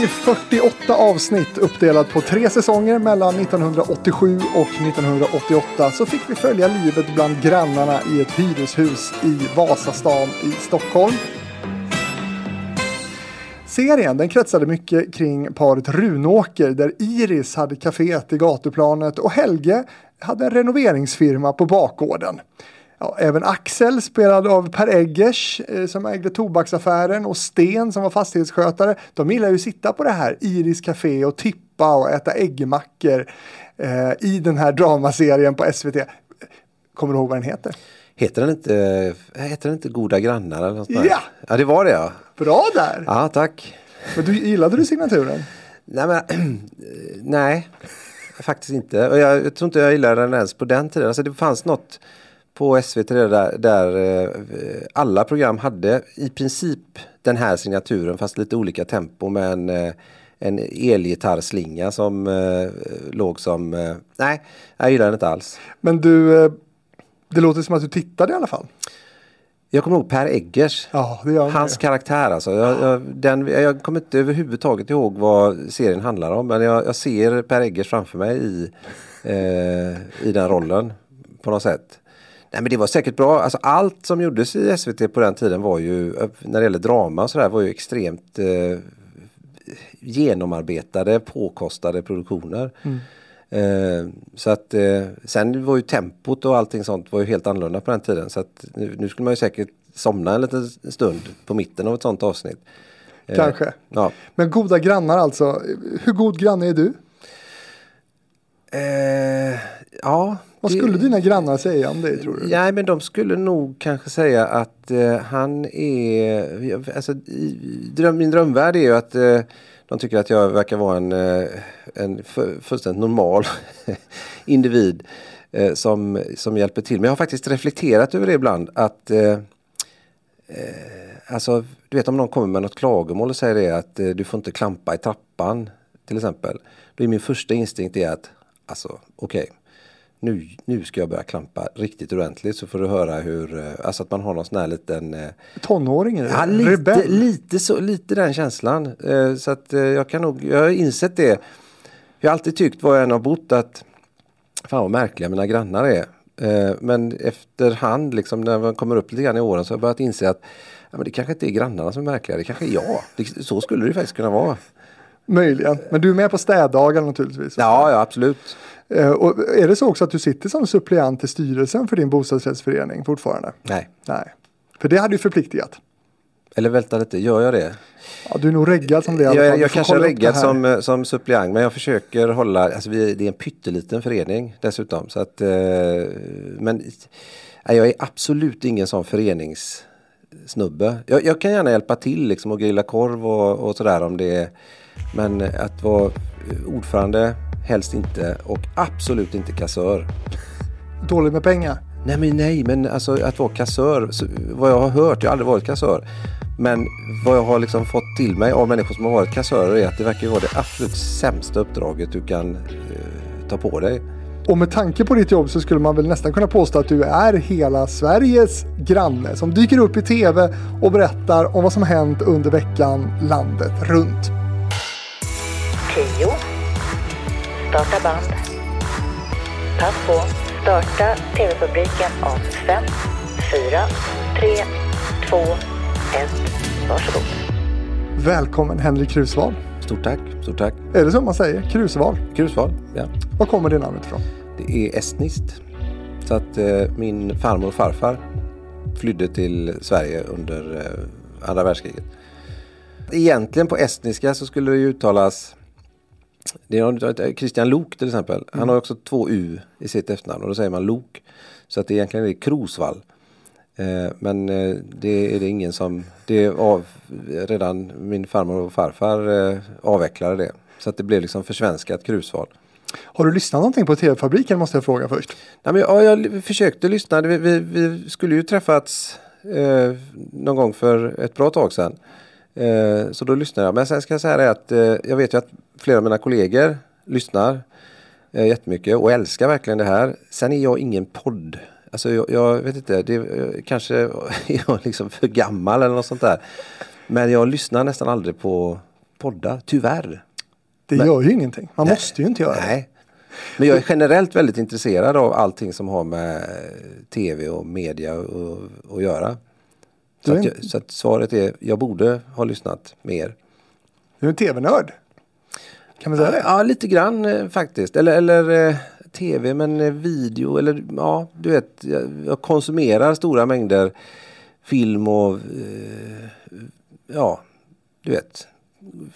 I 48 avsnitt uppdelat på tre säsonger mellan 1987 och 1988 så fick vi följa livet bland grannarna i ett hyreshus i Vasastan i Stockholm. Serien den kretsade mycket kring paret Runåker där Iris hade kaféet i gatuplanet och Helge hade en renoveringsfirma på bakgården. Ja, även Axel spelad av Per Eggers eh, som ägde tobaksaffären och Sten som var fastighetsskötare. De gillar ju att sitta på det här Iris Café och tippa och äta äggmackor eh, i den här dramaserien på SVT. Kommer du ihåg vad den heter? Heter den inte, heter den inte Goda grannar? Eller något Ja! ja, det var det ja. Bra där! Ja, tack. Men du, gillade du signaturen? Nej, men, nej faktiskt inte. Och jag, jag tror inte jag gillade den ens på den tiden. Alltså, det fanns något på SVT där, där eh, alla program hade i princip den här signaturen fast lite olika tempo med en, eh, en elgitarrslinga som eh, låg som... Eh, nej, jag gillar den inte alls. Men du, eh, det låter som att du tittade i alla fall. Jag kommer ihåg Per Eggers. Ja, det Hans ju. karaktär alltså. Jag, jag, den, jag kommer inte överhuvudtaget ihåg vad serien handlar om. Men jag, jag ser Per Eggers framför mig i, i den rollen. På något sätt. Nej men det var säkert bra. Alltså, allt som gjordes i SVT på den tiden var ju, när det gäller drama och sådär, var ju extremt eh, genomarbetade, påkostade produktioner. Eh, så att eh, sen var ju tempot och allting sånt var ju helt annorlunda på den tiden. Så att nu, nu skulle man ju säkert somna en liten stund på mitten av ett sånt avsnitt. Eh, Kanske. Ja. Men goda grannar alltså. Hur god granne är du? Eh, ja. Vad det- skulle dina grannar säga om dig tror du? Nej men de skulle nog kanske säga att eh, han är, alltså i, dröm, min drömvärld är ju att eh, de tycker att jag verkar vara en, eh, en fu- fullständigt normal individ eh, som, som hjälper till. Men jag har faktiskt reflekterat över det ibland att eh, Alltså, du vet om någon kommer med något klagomål och säger det att eh, du får inte klampa i trappan till exempel. Då är min första instinkt är att, alltså okej, nu, nu ska jag börja klampa riktigt ordentligt så får du höra hur, eh, alltså att man har någon sån här liten eh, Tonåring? Ja, lite, Rebell? lite, så, lite den känslan. Eh, så att jag kan nog, jag har insett det. Jag har alltid tyckt var jag än har bott att fan vad märkliga mina grannar är. Men efterhand liksom när man kommer upp lite grann i åren så har jag börjat inse att ja, men det kanske inte är grannarna som är märkliga, det kanske är jag. Det, så skulle det faktiskt kunna vara. Möjligen. Men du är med på städdagar naturligtvis? Ja, ja absolut. Eh, Och är det så också att du sitter som suppleant i styrelsen för din bostadsrättsförening fortfarande? Nej, Nej. För det hade ju förpliktigat. eller vänta lite, gör jag det? Ja, du är nog reggad som det. Jag, jag får kanske är reggad som, eh, som suppleant men jag försöker hålla, alltså vi, det är en pytteliten förening dessutom. Så att, eh, men nej, jag är absolut ingen sån föreningssnubbe. Jag, jag kan gärna hjälpa till liksom och grilla korv och, och sådär om det är, men att vara ordförande helst inte och absolut inte kassör. Dåligt med pengar. Nej men nej, men alltså att vara kassör, så, vad jag har hört, jag har aldrig varit kassör. Men vad jag har liksom fått till mig av människor som har varit kassörer är att det verkar vara det absolut sämsta uppdraget du kan eh, ta på dig. Och med tanke på ditt jobb så skulle man väl nästan kunna påstå att du är hela Sveriges granne som dyker upp i tv och berättar om vad som hänt under veckan landet runt. 10. Starta band. Pass på. Starta tv-publiken om 5, 4, 3, 2, 1. Varsågod. Välkommen Henrik Krusval. Stort tack, stort tack. Är det så man säger? Krusval. Krusval, ja. Var kommer det namnet ifrån? Det är estniskt. Så att eh, min farmor och farfar flydde till Sverige under eh, andra världskriget. Egentligen på estniska så skulle det uttalas det är Christian Lok till exempel. Han har också två U i sitt efternamn och då säger man Lok. Så att det egentligen är Krosvall. Eh, men eh, det är det ingen som, det är av, redan min farmor och farfar eh, avvecklade det. Så att det blev liksom försvenskat Krusval. Har du lyssnat någonting på TV-fabriken måste jag fråga först. Nej, men, ja, jag försökte lyssna. Vi, vi, vi skulle ju träffats eh, någon gång för ett bra tag sedan. Eh, så då lyssnade jag. Men sen ska jag säga det att eh, jag vet ju att flera av mina kollegor lyssnar eh, jättemycket och älskar verkligen det här. Sen är jag ingen podd. Alltså jag, jag vet inte, det, eh, kanske är jag liksom för gammal eller något sånt där. Men jag lyssnar nästan aldrig på podda, tyvärr. Det Men- gör ju ingenting. Man måste ju inte göra det. Nej. Men jag är generellt väldigt intresserad av allting som har med tv och media att göra. Så, att jag, så att svaret är, jag borde ha lyssnat mer. Du är en tv-nörd. Kan man säga det? Ja, lite grann eh, faktiskt. Eller, eller eh, tv, men eh, video. Eller ja, du vet, jag, konsumerar stora mängder film och ja, du vet.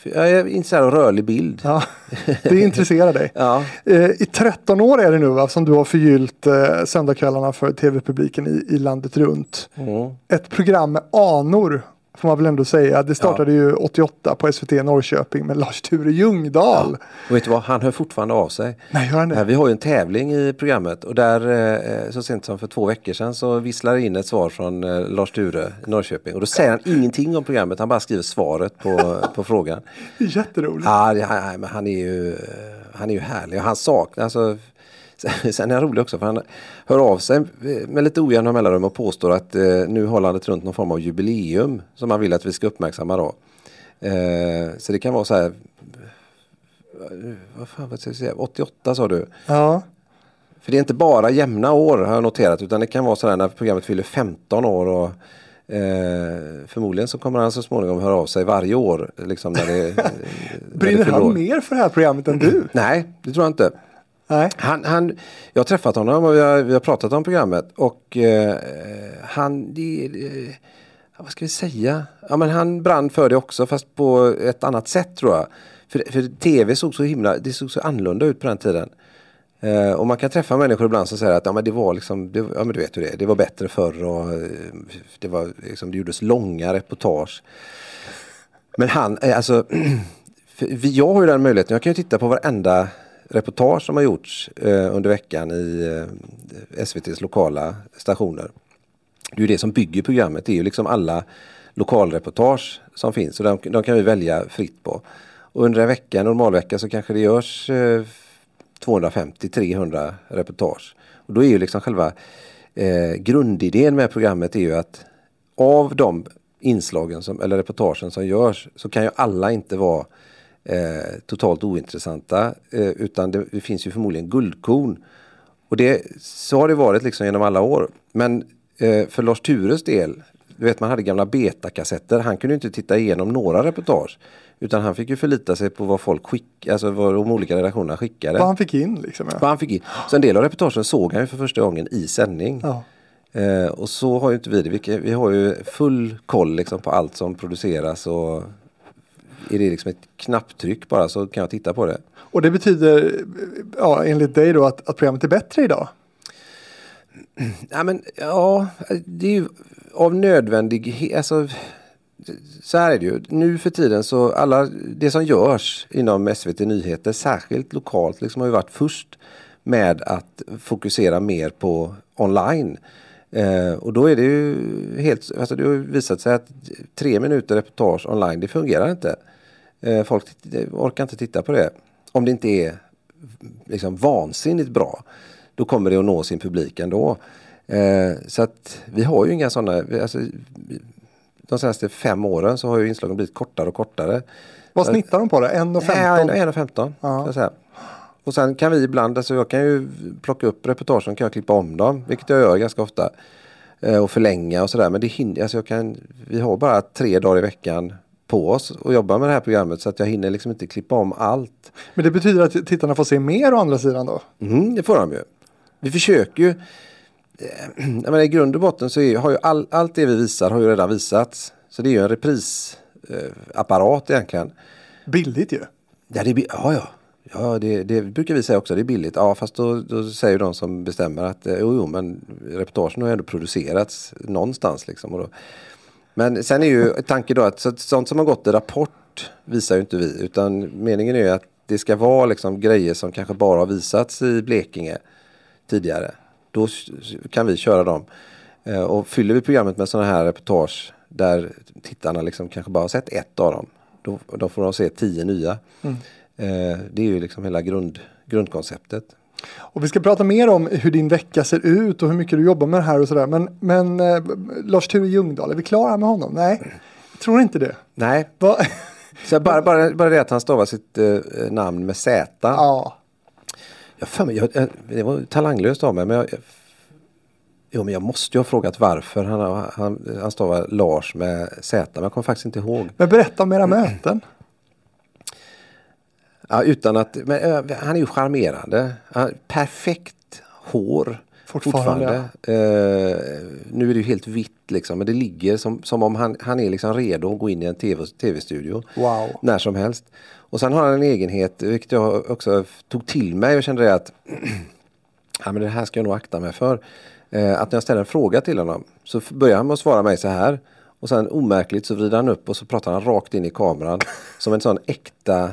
Jag är intresserad av rörlig bild. Ja, det intresserar dig. Ja. Eh, I 13 år är det nu va, som du har förgyllt eh, söndagskvällarna för tv-publiken i, i landet runt. Mm. Ett program med anor får man väl ändå säga. Det startade ju 88 på SVT Norrköping med Lars-Ture Ljungdahl. Och vet du vad, han hör fortfarande av sig. Nej, gör han Ja, det? vi har ju en tävling i programmet och där eh, så sent som för två veckor sedan så visslar in ett svar från eh, Lars Ture i Norrköping och då säger han ingenting om programmet, han bara skriver svaret på, på frågan. Jätteroligt. Ja, han, men han är ju eh, han är ju härlig och han saknar alltså Sen är han rolig också för han hör av sig med lite ojämna mellanrum och påstår att eh, nu har landet runt någon form av jubileum som han vill att vi ska uppmärksamma då. Eh, så det kan vara så här vad fan vad ska jag säga, 88 sa du. Ja, För det är inte bara jämna år har jag noterat utan det kan vara sådär när programmet fyller 15 år och eh, förmodligen så kommer han så småningom höra av sig varje år. Liksom när det, när det brinner fyller år. han mer för det här programmet än du? Nej, det tror jag inte. Nej. Han, han, jag har träffat honom och vi har, vi har pratat om programmet och eh, han, det, eh, vad ska vi säga? Ja, men han brann för det också fast på ett annat sätt tror jag. För, för tv såg så himla, det såg så annorlunda ut på den tiden. Eh, och man kan träffa människor ibland som säger att ja, men det var liksom, det, ja men du vet hur det är, det var bättre förr och eh, det, var, liksom, det gjordes långa reportage. Men han, eh, alltså, för vi- jag har ju den möjligheten, jag kan ju titta på varenda reportage som har gjorts eh, under veckan i eh, SVTs lokala stationer. Det är ju det som bygger programmet, det är ju liksom alla lokalreportage som finns och de, de kan vi välja fritt på. Och under en vecka, en normalvecka så kanske det görs eh, 250-300 reportage. Och då är ju liksom själva eh, grundidén med programmet är ju att av de inslagen som, eller reportagen som görs så kan ju alla inte vara eh, totalt ointressanta eh, utan det, det finns ju förmodligen guldkorn. Och det, så har det varit liksom genom alla år. Men eh, för Lars Tures del, du vet man hade gamla betakassetter, han kunde inte titta igenom några reportage. Utan han fick ju förlita sig på vad folk skickade, alltså vad de olika redaktionerna skickade. Vad han fick in liksom. Ja. Vad han fick in. Så en del av reportagen såg han ju för första gången i sändning. Ja. Eh, och så har ju inte vi det. Vi, vi har ju full koll liksom på allt som produceras och är det liksom ett knapptryck bara så kan jag titta på det. Och det betyder, ja, enligt dig då, att, att programmet är bättre idag? Ja, men, ja, det är ju av nödvändighet. Alltså, så här är det ju. Nu för tiden så alla det som görs inom SVT Nyheter, särskilt lokalt, liksom har ju varit först med att fokusera mer på online. Eh, och då är det ju helt, alltså det har visat sig att tre minuter reportage online, det fungerar inte. Eh, folk orkar inte titta på det. Om det inte är liksom vansinnigt bra. Då kommer det att nå sin publik ändå. Eh, så att vi har ju inga sådana, alltså, de senaste fem åren så har ju inslagen blivit kortare och kortare. Vad snittar de på det? 1,15? Ja, 1,15. Ja. så att säga. Och sen kan vi ibland, alltså jag kan ju plocka upp reportagen kan jag klippa om dem, vilket jag gör ganska ofta. Eh, och förlänga och sådär. Men det hinner, alltså jag kan, vi har bara tre dagar i veckan på oss och jobba med det här programmet så att jag hinner liksom inte klippa om allt. Men det betyder att tittarna får se mer å andra sidan då? Mm, det får de ju. Vi försöker ju. eh, Jag menar, I grund och botten så är, har ju all, allt det vi visar har ju redan visats. Så det är ju en reprisapparat egentligen. Billigt ju. Ja, det ja, ja. ja det, det brukar vi säga också, det är billigt. Ja, fast då, då säger de som bestämmer att eh, jo, jo, men reportagen har ju ändå producerats någonstans. Liksom, och då. Men sen är ju tanken då att så, sånt som har gått i Rapport visar ju inte vi. Utan meningen är ju att det ska vara liksom grejer som kanske bara har visats i Blekinge tidigare. Då kan vi köra dem. Eh, och fyller vi programmet med sådana här reportage där tittarna liksom kanske bara har sett ett av dem. Då, då får de se tio nya. Eh, det är ju liksom hela grund, grundkonceptet. Och vi ska prata mer om hur din vecka ser ut och hur mycket du jobbar med det här och sådär. Men, men eh, Lars-Ture Ljungdahl, är vi klara med honom? Nej, jag tror inte det. Nej, Va? Så bara, bara, bara det att han stavar sitt eh, namn med Z. Ja. Jag för mig, jag, jag, det var talanglöst av mig men jag, jag, jo, men jag måste ju ha frågat varför han, han, han stavar Lars med Z. Men jag kommer faktiskt inte ihåg. Men berätta om era möten. Ja, utan att, men, eh, han är ju charmerande. Han, perfekt hår. Fortfarande, Eh, nu är det ju helt vitt liksom. Men det ligger som, som om han, han är liksom redo att gå in i en TV, tv-studio. Wow. När som helst. Och sen har han en egenhet, vilket jag också tog till mig och kände att ja, men det här ska jag nog akta mig för. Eh, att när jag ställer en fråga till honom så börjar han med att svara mig så här. Och sen omärkligt så vrider han upp och så pratar han rakt in i kameran. som en sån äkta,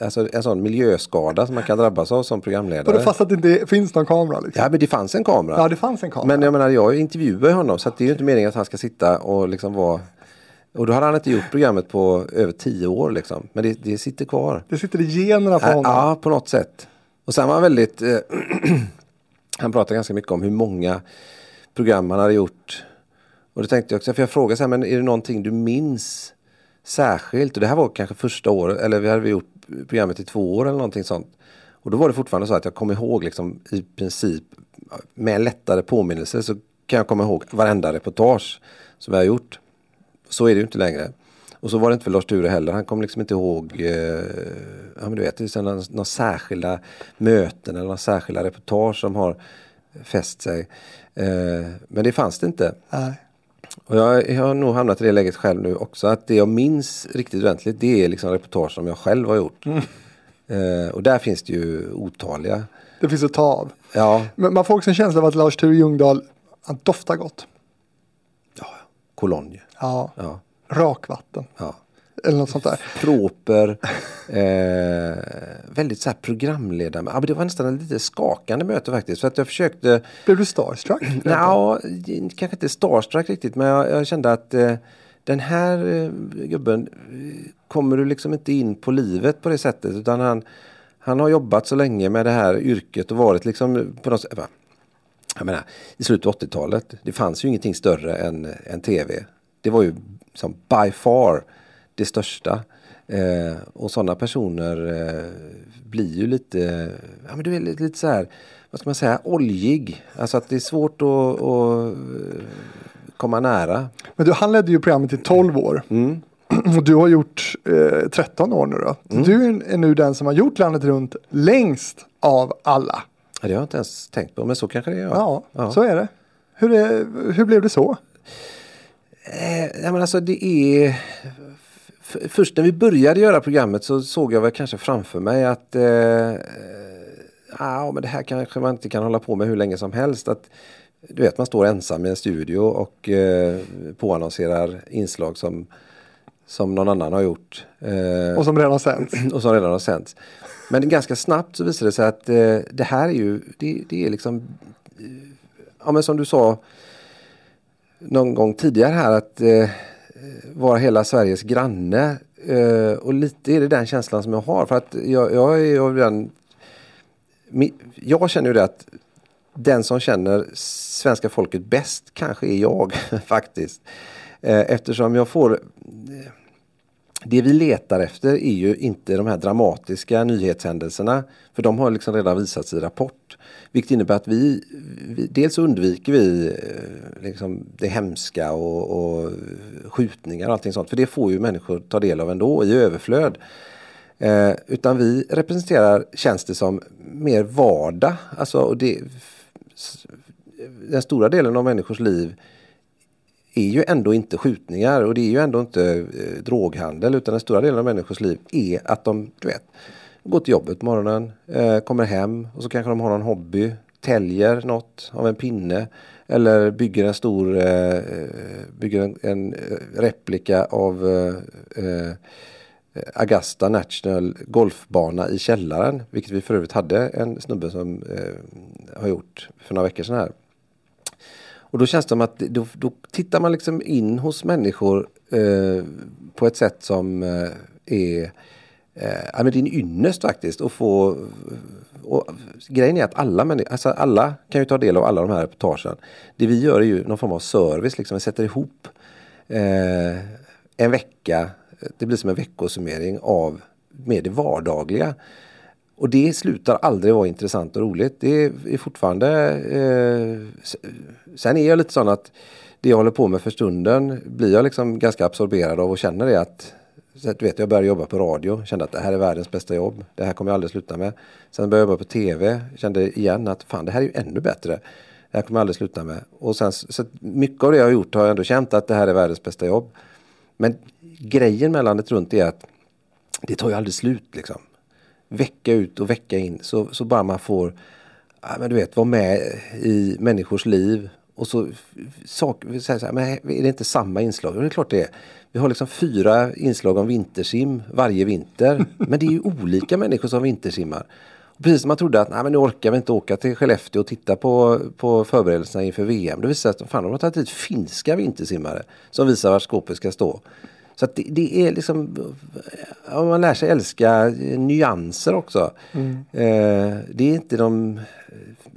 alltså en sån miljöskada som man kan drabbas av som Och programledare. det fast att det inte finns någon kamera liksom. Ja men det fanns en kamera. Ja, det fanns en kamera. Men jag menar jag intervjuar ju honom så det är ju inte meningen att han ska sitta och liksom vara och då hade han inte gjort programmet på över tio år liksom. Men det, det sitter kvar. Det sitter i generna på honom. Ja, på något sätt. Och sen var han väldigt, eh, han pratade ganska mycket om hur många program han hade gjort. Och det tänkte jag också, för jag frågade så här, men är det någonting du minns särskilt? Och det här var kanske första året, eller vi hade gjort programmet i två år eller någonting sånt. Och då var det fortfarande så att jag kom ihåg liksom i princip med en lättare påminnelse så kan jag komma ihåg varenda reportage som jag har gjort. Så är det ju inte längre. Och så var det inte för Lars Ture heller. Han kom liksom inte ihåg eh, ja, men du vet, det är några, några särskilda möten eller några särskilda reportage som har fäst sig. Eh, men det fanns det inte. Nej. Och jag, jag har nog hamnat i det läget själv nu också. Att det jag minns riktigt ordentligt det är liksom reportage som jag själv har gjort. Eh, och där finns det ju otaliga. Det finns att ta av. Ja, Men man får också en känsla av att Lars Ture Ljungdahl, han doftar gott. Cologne. Ja. Ja, Rakvatten. ja. Eller något sånt där. proper, eh, väldigt så här programledare. Ja, men det var nästan ett lite skakande möte faktiskt. För att jag försökte, Blev du starstruck? ja, kanske inte starstruck riktigt, men jag, jag kände att eh, den här eh, gubben eh, kommer du liksom inte in på livet på det sättet. Utan han, han har jobbat så länge med det här yrket och varit liksom på något sätt, jag menar, i slutet av 80-talet, det fanns ju ingenting större än, än tv. Det var ju som by far det största. Eh, och sådana personer eh, blir ju lite, ja men du är lite, lite så här, vad ska man säga, oljig. Alltså att det är svårt att, att eh, komma nära. Men du, han ledde ju programmet i 12 år. Mm. Och du har gjort eh, 13 år nu då. Du är nu den som har gjort landet runt längst av alla. Ja, det har jag inte ens tänkt på, men så kanske det är. Ja, ja. så är det. Hur, är, hur blev det så? Eh, ja, men alltså det är... Först när vi började göra programmet så såg jag väl kanske framför mig att eh, eh, ja, men det här kanske man inte kan hålla på med hur länge som helst. Att, du vet, man står ensam i en studio och eh, påannonserar inslag som, som någon annan har gjort. Eh, Och som redan sänds. och som redan har sänts. Men ganska snabbt så visade det sig att eh, det här är ju, det, det är liksom, eh, ja men som du sa någon gång tidigare här att eh, Eh, vara hela Sveriges granne. Eh, och lite är det den känslan som jag har för att jag, jag är av den, jag känner ju det att den som känner svenska folket bäst kanske är jag faktiskt. Eh, eftersom jag får eh, det vi letar efter är ju inte de här dramatiska nyhetshändelserna. För de har liksom redan visats i Rapport. Vilket innebär att vi, vi dels undviker vi eh, liksom det hemska och, och skjutningar och allting sånt. För det får ju människor ta del av ändå i överflöd. Eh, utan vi representerar, känns det som, mer vardag. Alltså, och det, den stora delen av människors liv är ju ändå inte skjutningar och det är ju ändå inte eh, droghandel utan den stora delen av människors liv är att de, du vet, går till jobbet på morgonen, eh, kommer hem och så kanske de har någon hobby, täljer något av en pinne eller bygger en stor, eh, bygger en, en eh, replika av eh, eh, Augusta National golfbana i källaren. Vilket vi för övrigt hade en snubbe som eh, har gjort för några veckor sedan här. Och då känns det som att då, då tittar man liksom in hos människor eh, på ett sätt som eh, är Eh, ja, men det är en ynnest faktiskt att få och grejen är att alla, alltså alla kan ju ta del av alla de här reportagen. Det vi gör är ju någon form av service, liksom. vi sätter ihop eh, en vecka Det blir som en veckosummering av med det vardagliga. Och det slutar aldrig vara intressant och roligt. Det är fortfarande... Eh, sen är jag lite sån att det jag håller på med för stunden blir jag liksom ganska absorberad av och känner det att så du vet, jag började jobba på radio, kände att det här är världens bästa jobb. Det här kommer jag aldrig sluta med. Sen började jag jobba på TV, kände igen att fan det här är ju ännu bättre. Det här kommer jag aldrig sluta med. Och sen, så mycket av det jag har gjort har jag ändå känt att det här är världens bästa jobb. Men grejen med landet runt är att det tar ju aldrig slut liksom. Vecka ut och vecka in så, så bara man får ja, men du vet, vara med i människors liv och så, sak, så här, men är det inte samma inslag? Ja, det är klart det är. Vi har liksom fyra inslag om vintersim varje vinter. Men det är ju olika människor som vintersimmar. Och precis som man trodde att nej, men nu orkar vi inte åka till Skellefteå och titta på, på förberedelserna inför VM. Det visar sig att fan, de har tagit hit finska vintersimmare som visar var skåpet ska stå. Så det, det är liksom, man lär sig älska nyanser också. Mm. Eh, det är inte de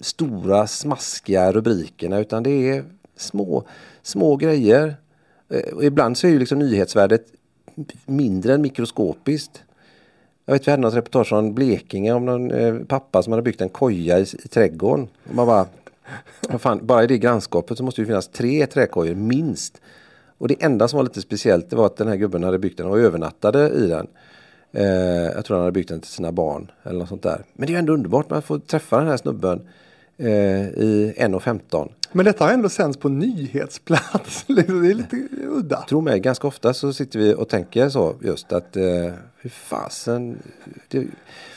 stora smaskiga rubrikerna utan det är små, små grejer. Eh, och ibland så är ju liksom nyhetsvärdet mindre än mikroskopiskt. Jag vet vi hade något reportage från Blekinge om någon eh, pappa som hade byggt en koja i, i trädgården. Och man bara, fan, bara i det grannskapet så måste det finnas tre träkojor minst. Och det enda som var lite speciellt det var att den här gubben hade byggt den och övernattade i den. Eh, jag tror han hade byggt den till sina barn eller något sånt där. Men det är ändå underbart man får träffa den här snubben eh, i 1.15. Men detta har ändå sänds på nyhetsplats. det är lite udda. Tro mig, ganska ofta så sitter vi och tänker så just att eh, hur fasen. Det,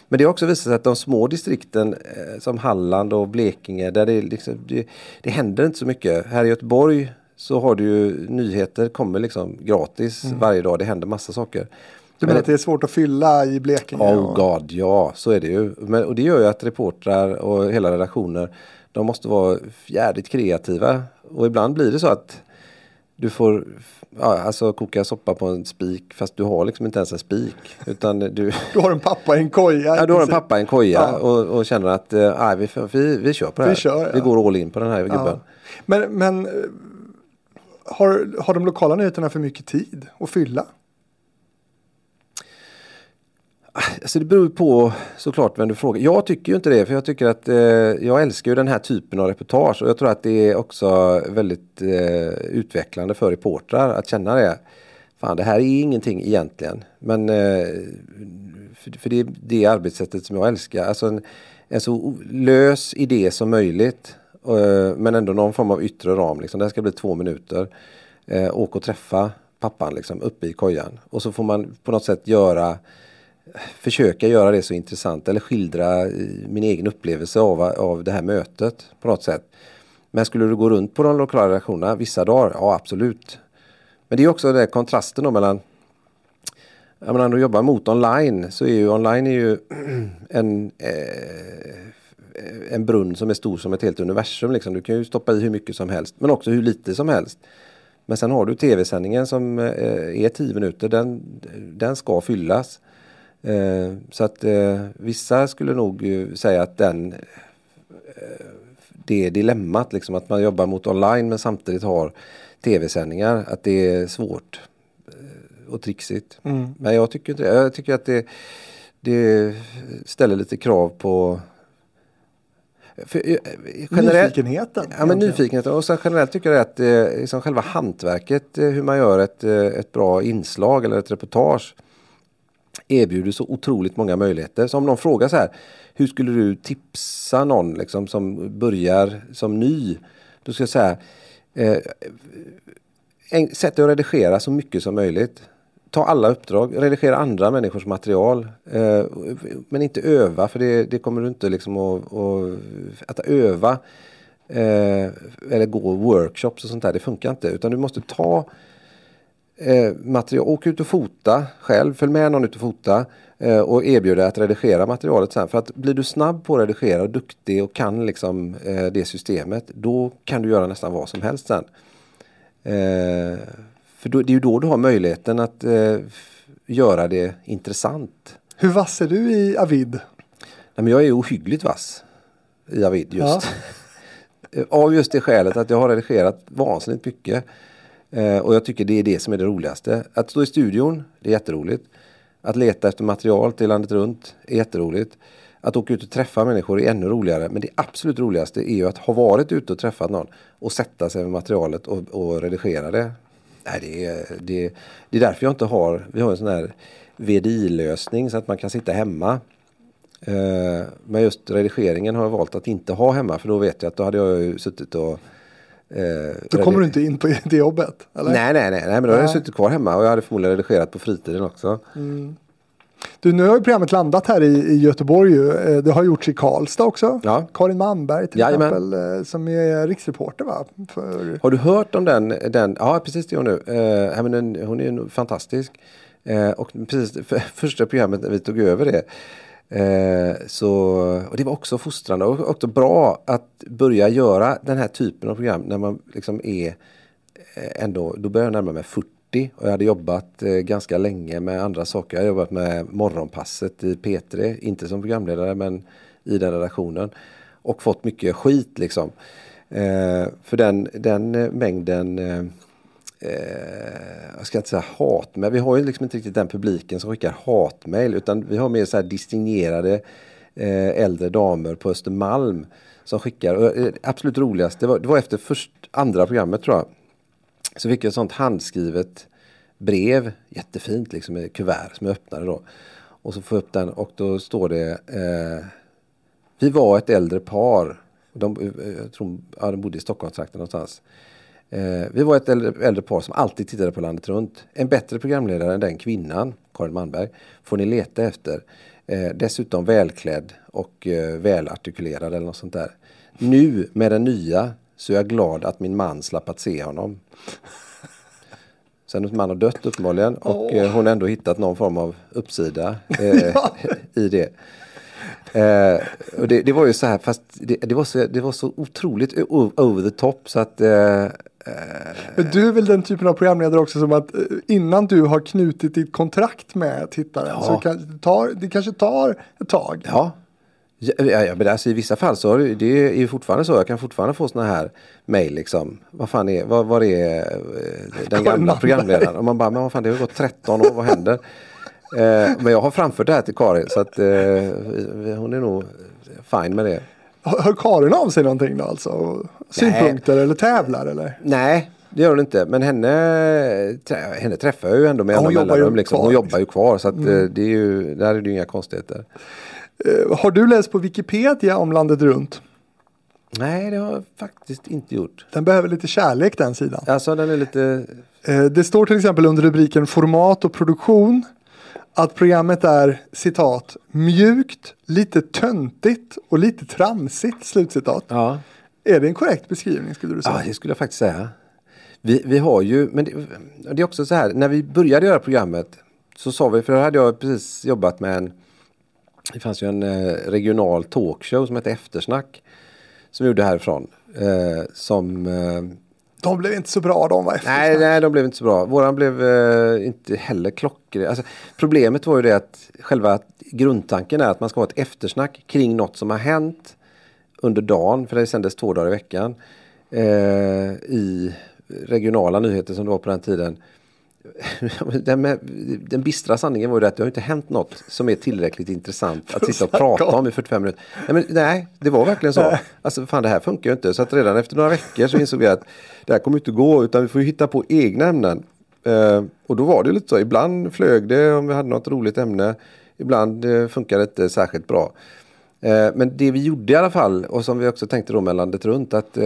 men det har också visat sig att de små distrikten eh, som Halland och Blekinge där det, liksom, det, det händer inte så mycket. Här i Göteborg så har du ju nyheter kommer liksom gratis mm. varje dag. Det händer massa saker. Du menar att det är svårt att fylla i Blekinge? Oh och... god, ja så är det ju. Men, och det gör ju att reportrar och hela redaktioner de måste vara jävligt kreativa. Och ibland blir det så att du får ja, alltså koka soppa på en spik fast du har liksom inte ens en spik. Utan du, du har en pappa i en koja. Ja, du har en pappa i en koja ja. och, och, känner att äh, vi, vi, vi kör på det här. Vi, kör, ja. vi går all in på den här gubben. Men, men har, har de lokala nyheterna för mycket tid att fylla? Alltså det beror på såklart vem du frågar. Jag tycker ju inte det för jag tycker att eh, jag älskar ju den här typen av reportage och jag tror att det är också väldigt eh, utvecklande för reportrar att känna det. Fan det här är ingenting egentligen men eh, för, för det är det arbetssättet som jag älskar. Alltså en, en så lös idé som möjligt Eh, men ändå någon form av yttre ram. Liksom. Det här ska bli två minuter. Eh, åk och träffa pappan liksom, uppe i kojan. Och så får man på något sätt göra försöka göra det så intressant eller skildra eh, min egen upplevelse av, av det här mötet på något sätt. Men skulle du gå runt på de lokala redaktionerna vissa dagar? Ja absolut. Men det är också den kontrasten mellan jag menar, när du jobbar mot online så är ju online är ju en eh, en brunn som är stor som ett helt universum. Liksom. Du kan ju stoppa i hur mycket som helst men också hur lite som helst. Men sen har du tv-sändningen som eh, är 10 minuter. Den, den ska fyllas. Eh, så att eh, vissa skulle nog säga att den det dilemmat liksom att man jobbar mot online men samtidigt har tv-sändningar. Att det är svårt och trixigt. Mm. Men jag tycker inte det. Jag tycker att det, det ställer lite krav på för, eh, generellt, nyfikenheten. Ja, men nyfikenheten. Och sen generellt tycker jag att eh, liksom själva hantverket, eh, hur man gör ett, eh, ett bra inslag eller ett reportage erbjuder så otroligt många möjligheter. Så om någon frågar så här, hur skulle du tipsa någon liksom, som börjar som ny? Då ska jag säga, eh, sätt dig och redigera så mycket som möjligt ta alla uppdrag, redigera andra människors material. Eh, men inte öva för det, det kommer du inte liksom att, att, att öva eh, eller gå workshops och sånt där. Det funkar inte utan du måste ta eh, material, åk ut och fota själv, följ med någon ut och fota eh, och erbjuda att redigera materialet sen. För att blir du snabb på att redigera och duktig och kan liksom eh, det systemet då kan du göra nästan vad som helst sen. Eh, för då, det är ju då du har möjligheten att eh, göra det intressant. Hur vass är du i Avid? Nej, men jag är ohyggligt vass i Avid just. Ja. Av just det skälet att jag har redigerat vansinnigt mycket. Eh, och jag tycker det är det som är det roligaste. Att stå i studion, det är jätteroligt. Att leta efter material till landet runt är jätteroligt. Att åka ut och träffa människor är ännu roligare. Men det absolut roligaste är ju att ha varit ute och träffat någon och sätta sig med materialet och, och redigera det. Nej, det, är, det, det är därför jag inte har, vi har en sån här VDI-lösning så att man kan sitta hemma. Eh, men just redigeringen har jag valt att inte ha hemma för då vet jag att då hade jag ju suttit och Eh, då kommer du inte in på det jobbet? Eller? Nej, nej, nej, nej, men då hade jag suttit kvar hemma och jag hade förmodligen redigerat på fritiden också. Mm. Du, nu har ju programmet landat här i, i Göteborg ju. Eh, det har gjorts i Karlstad också. Ja. Karin Malmberg till Jajamän. exempel eh, som är riksreporter va? För... Har du hört om den? den ja, precis det är hon nu. Eh, men hon är fantastisk. Eh, och precis för, första programmet när vi tog över det Eh, så, och det var också fostrande och också bra att börja göra den här typen av program när man liksom är eh, ändå, då börjar jag närma mig 40 och jag hade jobbat eh, ganska länge med andra saker. Jag har jobbat med Morgonpasset i P3, inte som programledare men i den redaktionen. Och fått mycket skit liksom. Eh, för den, den eh, mängden eh, eh, jag ska inte säga hatmejl. Vi har ju liksom inte riktigt den publiken som skickar hatmejl utan vi har mer så här distingerade eh, äldre damer på Östermalm som skickar. Och, eh, absolut roligast, det var, det var efter först, andra programmet tror jag. Så fick jag ett sånt handskrivet brev, jättefint liksom med kuvert som jag öppnade då. Och så får jag upp den och då står det eh, Vi var ett äldre par. De, eh, jag tror, ja, de bodde i Stockholmstrakten någonstans. Eh, vi var ett äldre, äldre par som alltid tittade på landet runt. En bättre programledare än den kvinnan, Karin Malmberg, får ni leta efter. Eh, dessutom välklädd och eh, välartikulerad eller något sånt där. Nu med den nya så är jag glad att min man slapp att se honom. Sen man har dött uppenbarligen och oh. hon har ändå hittat någon form av uppsida eh, i det. Eh, och det, det, var ju så här, fast det, det, var, så, det var så otroligt over the top så att eh, men du är väl den typen av programledare också som att eh, innan du har knutit ditt kontrakt med tittaren ja. så kan, det, tar, det kanske tar ett tag. Ja, Ja, ja, men alltså, I vissa fall så är det är fortfarande så. Jag kan fortfarande få sådana här mejl liksom. Vad fan är, vad, vad är eh, den gamla programledaren? Och man bara, men vad fan det har gått 13 år, vad händer? eh, men jag har framfört det här till Karin så att eh, hon är nog fine med det. Hör Karin av sig någonting då alltså? Synpunkter Nej. eller tävlar eller? Nej, det gör hon inte. Men henne, henne träffar jag ju ändå med ja, hon, jobbar ju liksom. hon jobbar ju kvar. Så att, mm. Eh, det är ju, där är det ju inga konstigheter. Uh, har du läst på Wikipedia om landet runt? Nej, det har jag faktiskt inte gjort. Den behöver lite kärlek den sidan. Alltså den är lite... Uh, det står till exempel under rubriken format och produktion att programmet är citat mjukt, lite töntigt och lite tramsigt. Slutcitat. Ja. Är det en korrekt beskrivning skulle du säga? Ja, det skulle jag faktiskt säga. Vi, vi har ju, men det, det, är också så här, när vi började göra programmet så sa vi, för då hade jag precis jobbat med en, det fanns ju en eh, regional talkshow som hette Eftersnack. Som vi gjorde härifrån. Eh, som eh, de blev inte så bra de var Nej, nej, de blev inte så bra. Våran blev eh, inte heller klockren. Alltså, problemet var ju det att själva grundtanken är att man ska ha ett eftersnack kring något som har hänt under dagen, för det sändes två dagar i veckan, eh, i regionala nyheter som det var på den tiden. den, med, den bistra sanningen var ju att det har inte hänt något som är tillräckligt intressant att sitta och prata om i 45 minuter. Nej, men, nej det var verkligen så. Alltså fan det här funkar ju inte. Så att redan efter några veckor så insåg jag att det här kommer inte gå utan vi får hitta på egna ämnen. Uh, och då var det lite så. Ibland flög det om vi hade något roligt ämne. Ibland uh, funkade det inte särskilt bra. Uh, men det vi gjorde i alla fall och som vi också tänkte då med landet runt att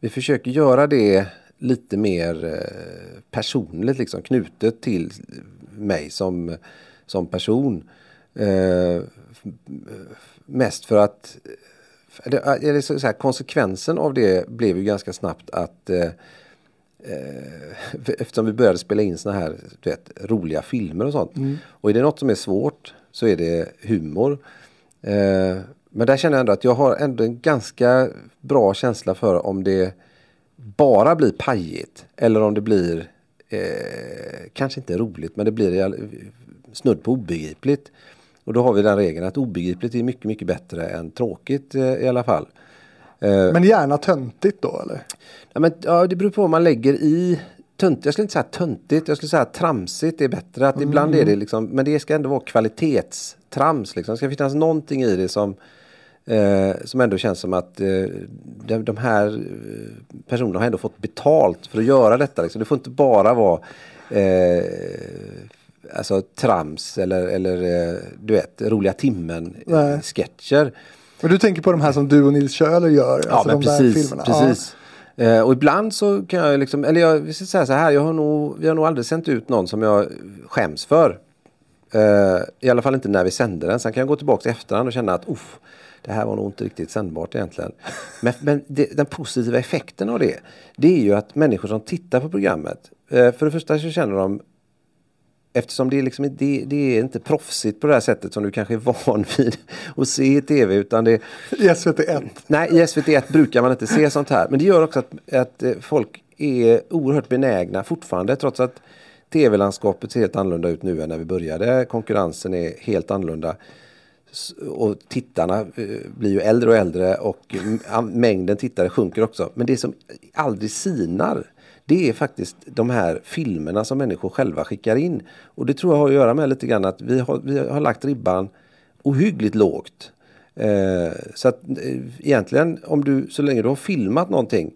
vi försöker göra det lite mer eh, personligt liksom knutet till mig som, som person. Eh, mest för att eller så, här, konsekvensen av det blev ju ganska snabbt att eh, eh eftersom vi började spela in såna här vet, roliga filmer och sånt. Mm. Och är det något som är svårt så är det humor. Eh, men där känner jag ändå att jag har ändå en ganska bra känsla för om det bara blir pajigt eller om det blir eh, kanske inte roligt men det blir snudd på obegripligt. Och då har vi den regeln att obegripligt är mycket, mycket bättre än tråkigt eh, i alla fall. Eh, Men gärna töntigt då eller? Ja, men, ja, det beror på vad man lägger i tönt. Jag skulle inte säga töntigt, jag skulle säga tramsigt är bättre. Att Ibland är det liksom, men det ska ändå vara kvalitetstrams. Liksom. Det ska finnas någonting i det som, eh, som ändå känns som att eh, de, de här eh, personerna har ändå fått betalt för att göra detta. Liksom. Det får inte bara vara eh, alltså trams eller, eller eh, du vet, roliga timmen Nej. sketcher. Men du tänker på de här som du och Nils Köhler gör? Ja, alltså men de där precis. filmerna. precis. Eh, och ibland så kan jag liksom, eller jag ska säga så här, jag har nog, vi har nog aldrig sänt ut någon som jag skäms för. Eh, I alla fall inte när vi sände den. Sen kan jag gå tillbaka i efterhand och känna att uff, det här var nog inte riktigt sändbart egentligen. Men, men det, den positiva effekten av det, det är ju att människor som tittar på programmet, eh, för det första så känner de Eftersom det är, liksom, det, det är inte proffsigt på det här sättet som du kanske är van vid att se i tv. Utan det. I SVT1. Nej, i SVT1 brukar man inte se sånt här. Men det gör också att, att eh, folk är oerhört benägna fortfarande trots att tv-landskapet ser helt annorlunda ut nu än när vi började. Konkurrensen är helt annorlunda. Och tittarna eh, blir ju äldre och äldre och mängden tittare sjunker också. Men det som aldrig sinar det är faktiskt de här filmerna som människor själva skickar in. Och det tror jag har att göra med lite grann att vi har, vi har lagt ribban ohyggligt lågt. Eh, så att eh, egentligen om du, så länge du har filmat någonting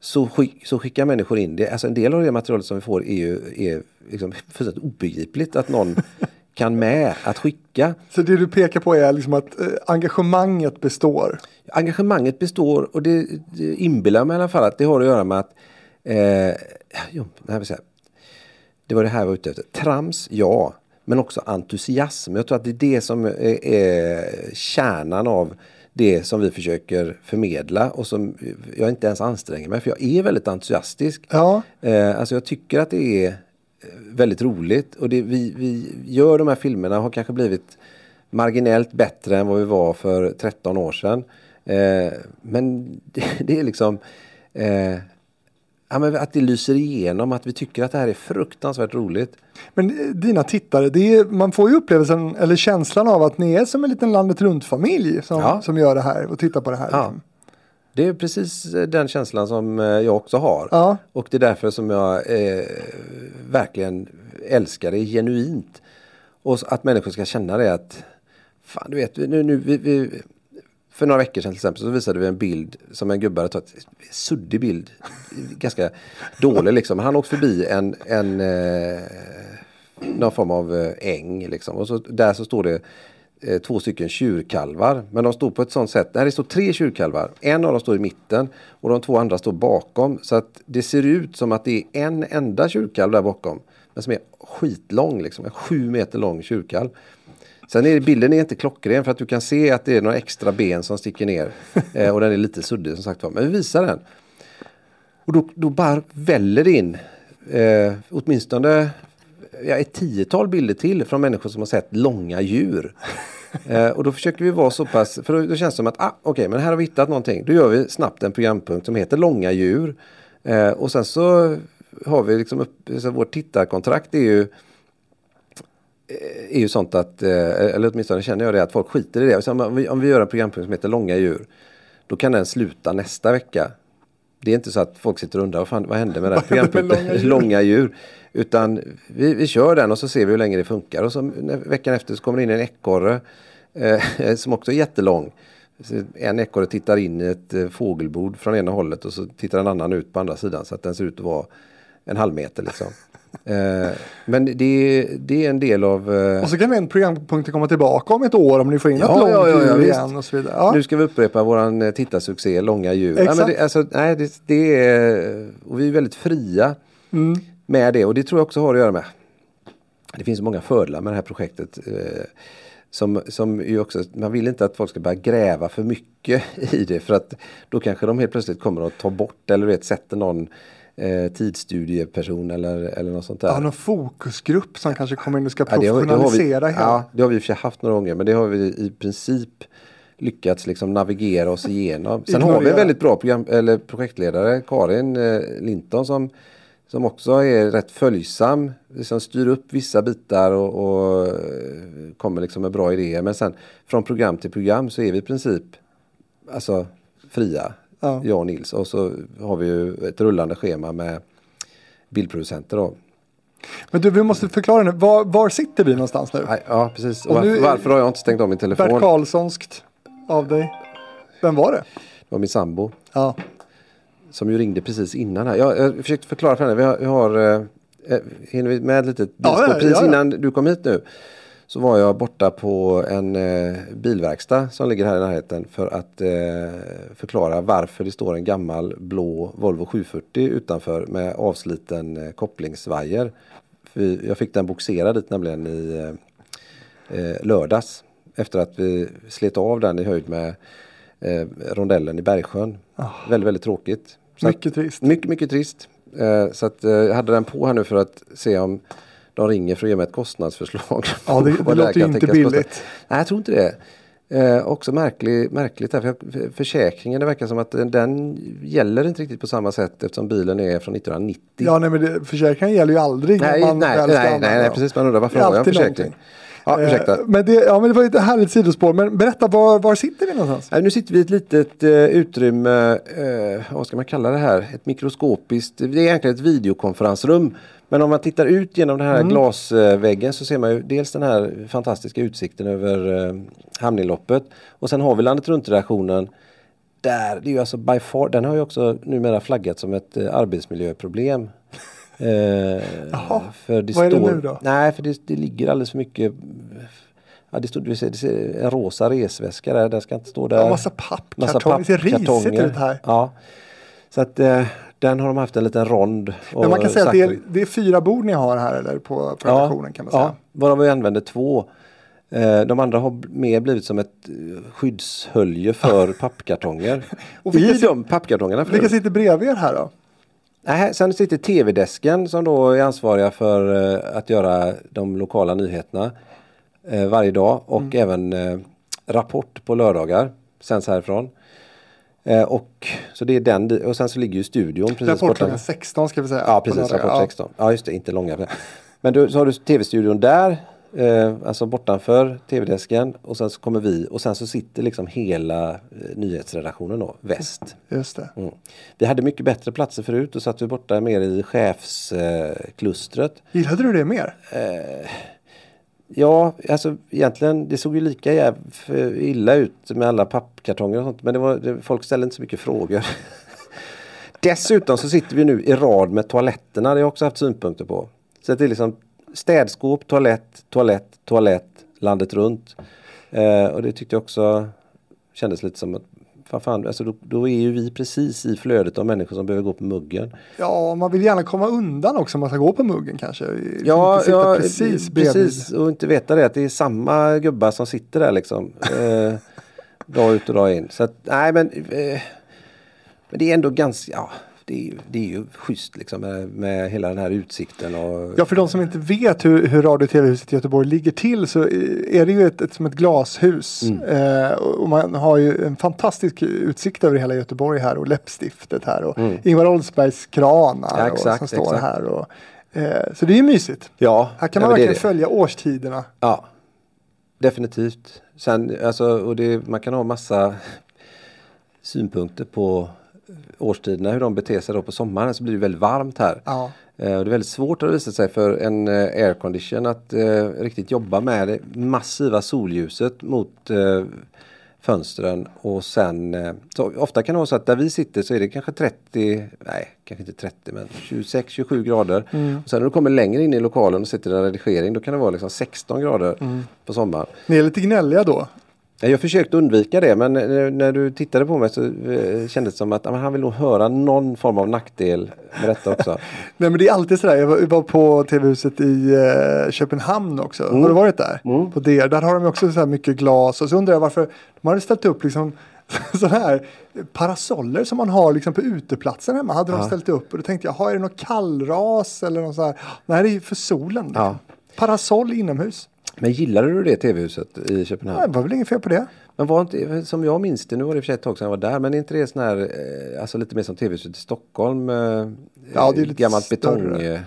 så, skick, så skickar människor in det. Alltså en del av det materialet som vi får är ju är liksom obegripligt att någon kan med att skicka. Så det du pekar på är liksom att eh, engagemanget består. Engagemanget består och det, det inbillar mig i alla fall att det har att göra med att eh, jo, det, här vill säga, det var det här jag var ute efter. Trams, ja. Men också entusiasm. Jag tror att det är det som är, är kärnan av det som vi försöker förmedla och som jag inte ens anstränger mig för jag är väldigt entusiastisk. Ja. Eh, alltså jag tycker att det är väldigt roligt och det vi, vi gör de här filmerna har kanske blivit marginellt bättre än vad vi var för 13 år sedan. Eh, men det, det är liksom eh, ja, men att det lyser igenom att vi tycker att det här är fruktansvärt roligt. Men eh, dina tittare, det är, man får ju upplevelsen eller känslan av att ni är som en liten landet runt-familj som, Ja. som gör det här och tittar på det här. Ja. Det är precis eh, den känslan som eh, jag också har. Ja. Och det är därför som jag eh, verkligen älskar det genuint. Och att människor ska känna det att Fan du vet, nu, nu, vi, vi, för några veckor sedan till exempel så visade vi en bild som en gubbe hade tagit. Suddig bild. Ganska dålig liksom. Han åkte förbi en, en eh, någon form av eh, äng liksom. Och så, där så står det eh, två stycken tjurkalvar. Men de står på ett sånt sätt. Nej, det står tre tjurkalvar. En av dem står i mitten och de två andra står bakom. Så att det ser ut som att det är en enda tjurkalv där bakom. Men som är skitlång liksom. En sju meter lång tjurkalv. Sen är bilden är inte klockren för att du kan se att det är några extra ben som sticker ner. Eh, och den är lite suddig som sagt var. Men vi visar den. Och då, då bara väller det in eh, åtminstone ja, ett tiotal bilder till från människor som har sett långa djur. Eh, och då försöker vi vara så pass, för då, då känns det som att ah, okej, men här har vi hittat någonting. Då gör vi snabbt en programpunkt som heter långa djur. Eh, och sen så har vi liksom upp, så vårt tittarkontrakt är ju är ju sånt att, eh, eller åtminstone känner jag det, att folk skiter i det. Så om, vi, om vi gör en programpunkt som heter Långa djur, då kan den sluta nästa vecka. Det är inte så att folk sitter och undrar vad, fan, vad hände med den programpunkten långa långa, djur? Utan vi, vi kör den och så ser vi hur länge det funkar. Och så veckan efter så kommer det in en ekorre eh, som också är jättelång. En ekorre tittar in i ett eh, fågelbord från ena hållet och så tittar en annan ut på andra sidan så att den ser ut att vara en halv meter liksom. Eh, men det, det är en del av... Eh, Och så kan den programpunkten komma tillbaka om ett år om ni får in Ja, ett långt ja, ja, djur igen och så vidare. Ja. Nu ska vi upprepa våran eh, tittarsuccé Långa djur. Nej, men Exakt. det, alltså, nej, det, det är, och vi är väldigt fria Mm. Med det och det tror jag också har att göra med. Det finns många fördelar med det här projektet. Eh, som, som ju också, man vill inte att folk ska börja gräva för mycket i det för att då kanske de helt plötsligt kommer att ta bort eller vet, sätter någon eh, tidsstudieperson eller, eller något sånt där. Ja, någon fokusgrupp som kanske kommer in och ska Ja, det har- det har vi- professionalisera hela. Ja, det har vi i och för sig haft några gånger men det har vi i princip lyckats liksom navigera oss igenom. Sen har vi en väldigt bra program, eller projektledare, Karin eh, Linton som, som också är rätt följsam. Liksom styr upp vissa bitar och, och eh, kommer liksom med bra idéer. Men sen från program till program så är vi i princip alltså fria, Ja. jag och Nils. Och så har vi ju ett rullande schema med bildproducenter då. Men du, vi måste förklara nu. Var, var sitter vi någonstans nu? Ja, precis. Och varför, varför har jag inte stängt av min telefon? Bert Karlssonskt av dig. Vem var det? Det var min sambo. Ja. Som ju ringde precis innan här. Jag, jag försökte förklara för henne. Vi har, vi har eh, eh, hinner vi med ett litet Ja, ja, Precis ja, innan du kom hit nu. Så var jag borta på en eh, bilverkstad som ligger här i närheten för att eh, förklara varför det står en gammal blå Volvo 740 utanför med avsliten eh, kopplingsvajer. Jag fick den boxerad dit nämligen i eh, eh, lördags. Efter att vi slet av den i höjd med eh, rondellen i Bergsjön. Väldigt, väldigt tråkigt. Så att- Mycket trist. mycket, mycket trist. Eh, så att, eh, jag hade den på här nu för att se om de ringer för att ge mig ett kostnadsförslag. Ja, det, det vad låter ju inte billigt. Nej, jag tror inte det. Eh, också märklig, märkligt här, för jag- försäkringen, det verkar som att den, gäller inte riktigt på samma sätt eftersom bilen är från 1990. Ja, nej, men det, försäkringen gäller ju aldrig nej, nej, nej, nej, nej, precis. Man undrar varför Det har jag en försäkring? någonting. Ja, ursäkta. Eh, Men det, ja, men det var ett härligt sidospår. Men berätta, var, var sitter vi någonstans? Nu sitter vi i ett litet eh, utrymme, eh, vad ska man kalla det här? Ett mikroskopiskt, det är egentligen ett videokonferensrum. Men om man tittar ut genom den här Mm. glasväggen så ser man ju dels den här fantastiska utsikten över eh, hamninloppet. Och sen har vi landet runt-redaktionen. Där, det är ju alltså by far, den har ju också numera flaggat som ett eh, arbetsmiljöproblem. Eh, Jaha, för det vad är det står, nu då? Nej, för det, det ligger alldeles för mycket Ja, det står det ser, det ser, en rosa resväska där, den ska inte stå där. Ja, massa pappkartonger. Det ser risigt ut här. Ja. Så att eh, den har de haft en liten rond. och Men man kan säga att det är, det är fyra bord ni har här eller på, på redaktionen kan man säga. Ja, varav vi använder två. Eh, de andra har mer blivit som ett eh, skyddshölje för pappkartonger. Och I de pappkartongerna. Vilka sitter bredvid er här då? Nej, sen sitter tv-desken som då är ansvariga för eh, att göra de lokala nyheterna eh, varje dag och Mm. även eh, Rapport på lördagar sänds härifrån. Och så det är den och sen så ligger ju studion precis Rapport klockan 16 ska vi säga. Ja precis. Rapport Ja. 16. Ja just det, inte långa. Men du, så har du tv-studion där, eh, alltså bortanför tv-desken och sen så kommer vi och sen så sitter liksom hela eh, nyhetsredaktionen då, väst. Just det. Mm. Vi hade mycket bättre platser förut, då satt vi borta mer i chefsklustret. Eh. Gillade du det mer? ja, alltså egentligen det såg ju lika illa ut med alla pappkartonger och sånt. Men det var, det, folk ställde inte så mycket frågor. Dessutom så sitter vi nu i rad med toaletterna. Det har jag också haft synpunkter på. Så att det är liksom städskåp, toalett, toalett, toalett landet runt. Eh, och det tyckte jag också kändes lite som att vad fan, alltså då, då är ju vi precis i flödet av människor som behöver gå på muggen. Ja, man vill gärna komma undan också om man ska gå på muggen kanske. Ja, ja precis precis. Och inte veta det att det är samma gubbar som sitter där liksom. Eh, dag ut och dag in. Så att, nej men. Eh, men det är ändå ganska, ja. Det är, ju- det är ju schysst liksom med, med hela den här utsikten och. Ja, för de som inte vet hur, hur radio och tv-huset i Göteborg ligger till så är det ju ett, ett, som ett glashus. Mm. Eh, och och man har ju en fantastisk utsikt över hela Göteborg här och läppstiftet här och Ingvar Oldsbergs kranar Mm. Ja, och, exakt, som står exakt. här. Och, eh, så det är ju mysigt. Ja, Här kan ja, man det är verkligen det. följa årstiderna. Ja, definitivt. Sen, alltså, och det, man kan ha massa synpunkter på årstiderna, hur de beter sig då på sommaren. Så blir det väldigt varmt här. Ja. Eh, och det är väldigt svårt har det visat sig för en eh, aircondition att eh, riktigt jobba med det massiva solljuset mot eh, fönstren och sen eh, så ofta kan det vara så att där vi sitter så är det kanske 30, nej kanske inte 30 men 26-27 grader. Och sen när du kommer längre in i lokalen och sitter i en redigering då kan det vara liksom 16 grader på sommaren. Ni är lite gnälliga då. Ja, Jag försökte undvika det men när, när du tittade på mig så eh, kändes det som att han vill nog höra någon form av nackdel med detta också. Nej men det är alltid sådär, jag var, jag var på tv-huset i eh, Köpenhamn också. Mm. Har du varit där? På det. Där har de också så mycket glas och så undrar jag varför de hade ställt upp liksom så här parasoller som man har liksom på uteplatsen hemma. Hade de Ja. ställt upp och då tänkte jag, har är det något kallras eller något så här? Nej det är ju för solen. Liksom. Ja. Parasoll inomhus. Men gillade du det tv-huset i Nej, Köpenhamn? det var väl inget fel på det. Men var inte, som jag minns det, nu var det i och för sig ett tag sedan jag var där, men är inte det sån här, eh, alltså lite mer som tv-huset i Stockholm? Eh, Ja, det är lite gammalt betong. Eh,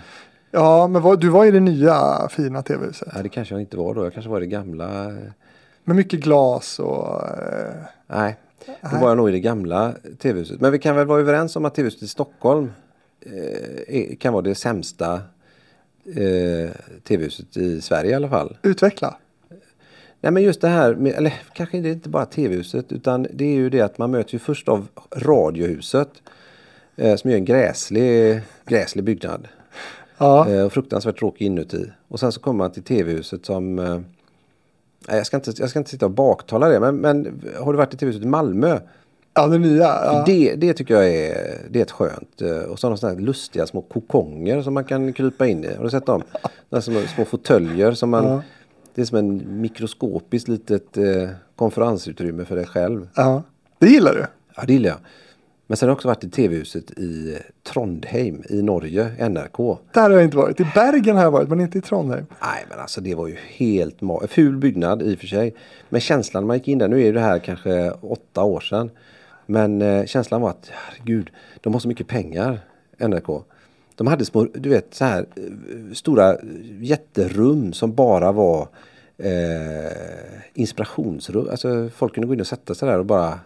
Ja men vad, du var i det nya fina tv-huset. nej, det kanske jag inte var då, jag kanske var i det gamla. Med mycket glas och... Nej, Då var jag nog i det gamla tv-huset. Men vi kan väl vara överens om att tv-huset i Stockholm eh, kan vara det sämsta eh, tv-huset i Sverige i alla fall. Utveckla. Nej men just det här, med, eller kanske det är inte bara tv-huset utan det är ju det att man möts ju först av Radiohuset. Eh, som är en gräslig, gräslig byggnad. Ja. Eh, och fruktansvärt tråkig inuti. Och sen så kommer man till tv-huset som eh, jag, ska inte, jag ska inte sitta och baktala det men, men har du varit i tv-huset i Malmö? Ja, det nya. Ja. Det, det tycker jag är, det är ett skönt. eh, Och de sådana här lustiga små kokonger som man kan krypa in i. Har du sett dem? Sådana små, små fåtöljer som man... Ja. Det är som en mikroskopiskt litet eh, konferensutrymme för dig själv. Ja. Det gillar du? Ja, det gillar jag. Men sen har jag också varit i tv-huset i Trondheim i Norge, NRK. Där har jag inte varit. I Bergen har jag varit men inte i Trondheim. Nej men alltså det var ju helt ma- Ful byggnad i och för sig. Men känslan när man gick in där, nu är det här kanske åtta år sedan. Men eh, känslan var att herregud, de har så mycket pengar, NRK. De hade små, du vet så här eh, stora eh, jätterum som bara var eh, inspirationsrum. Alltså folk kunde gå in och sätta sig där och bara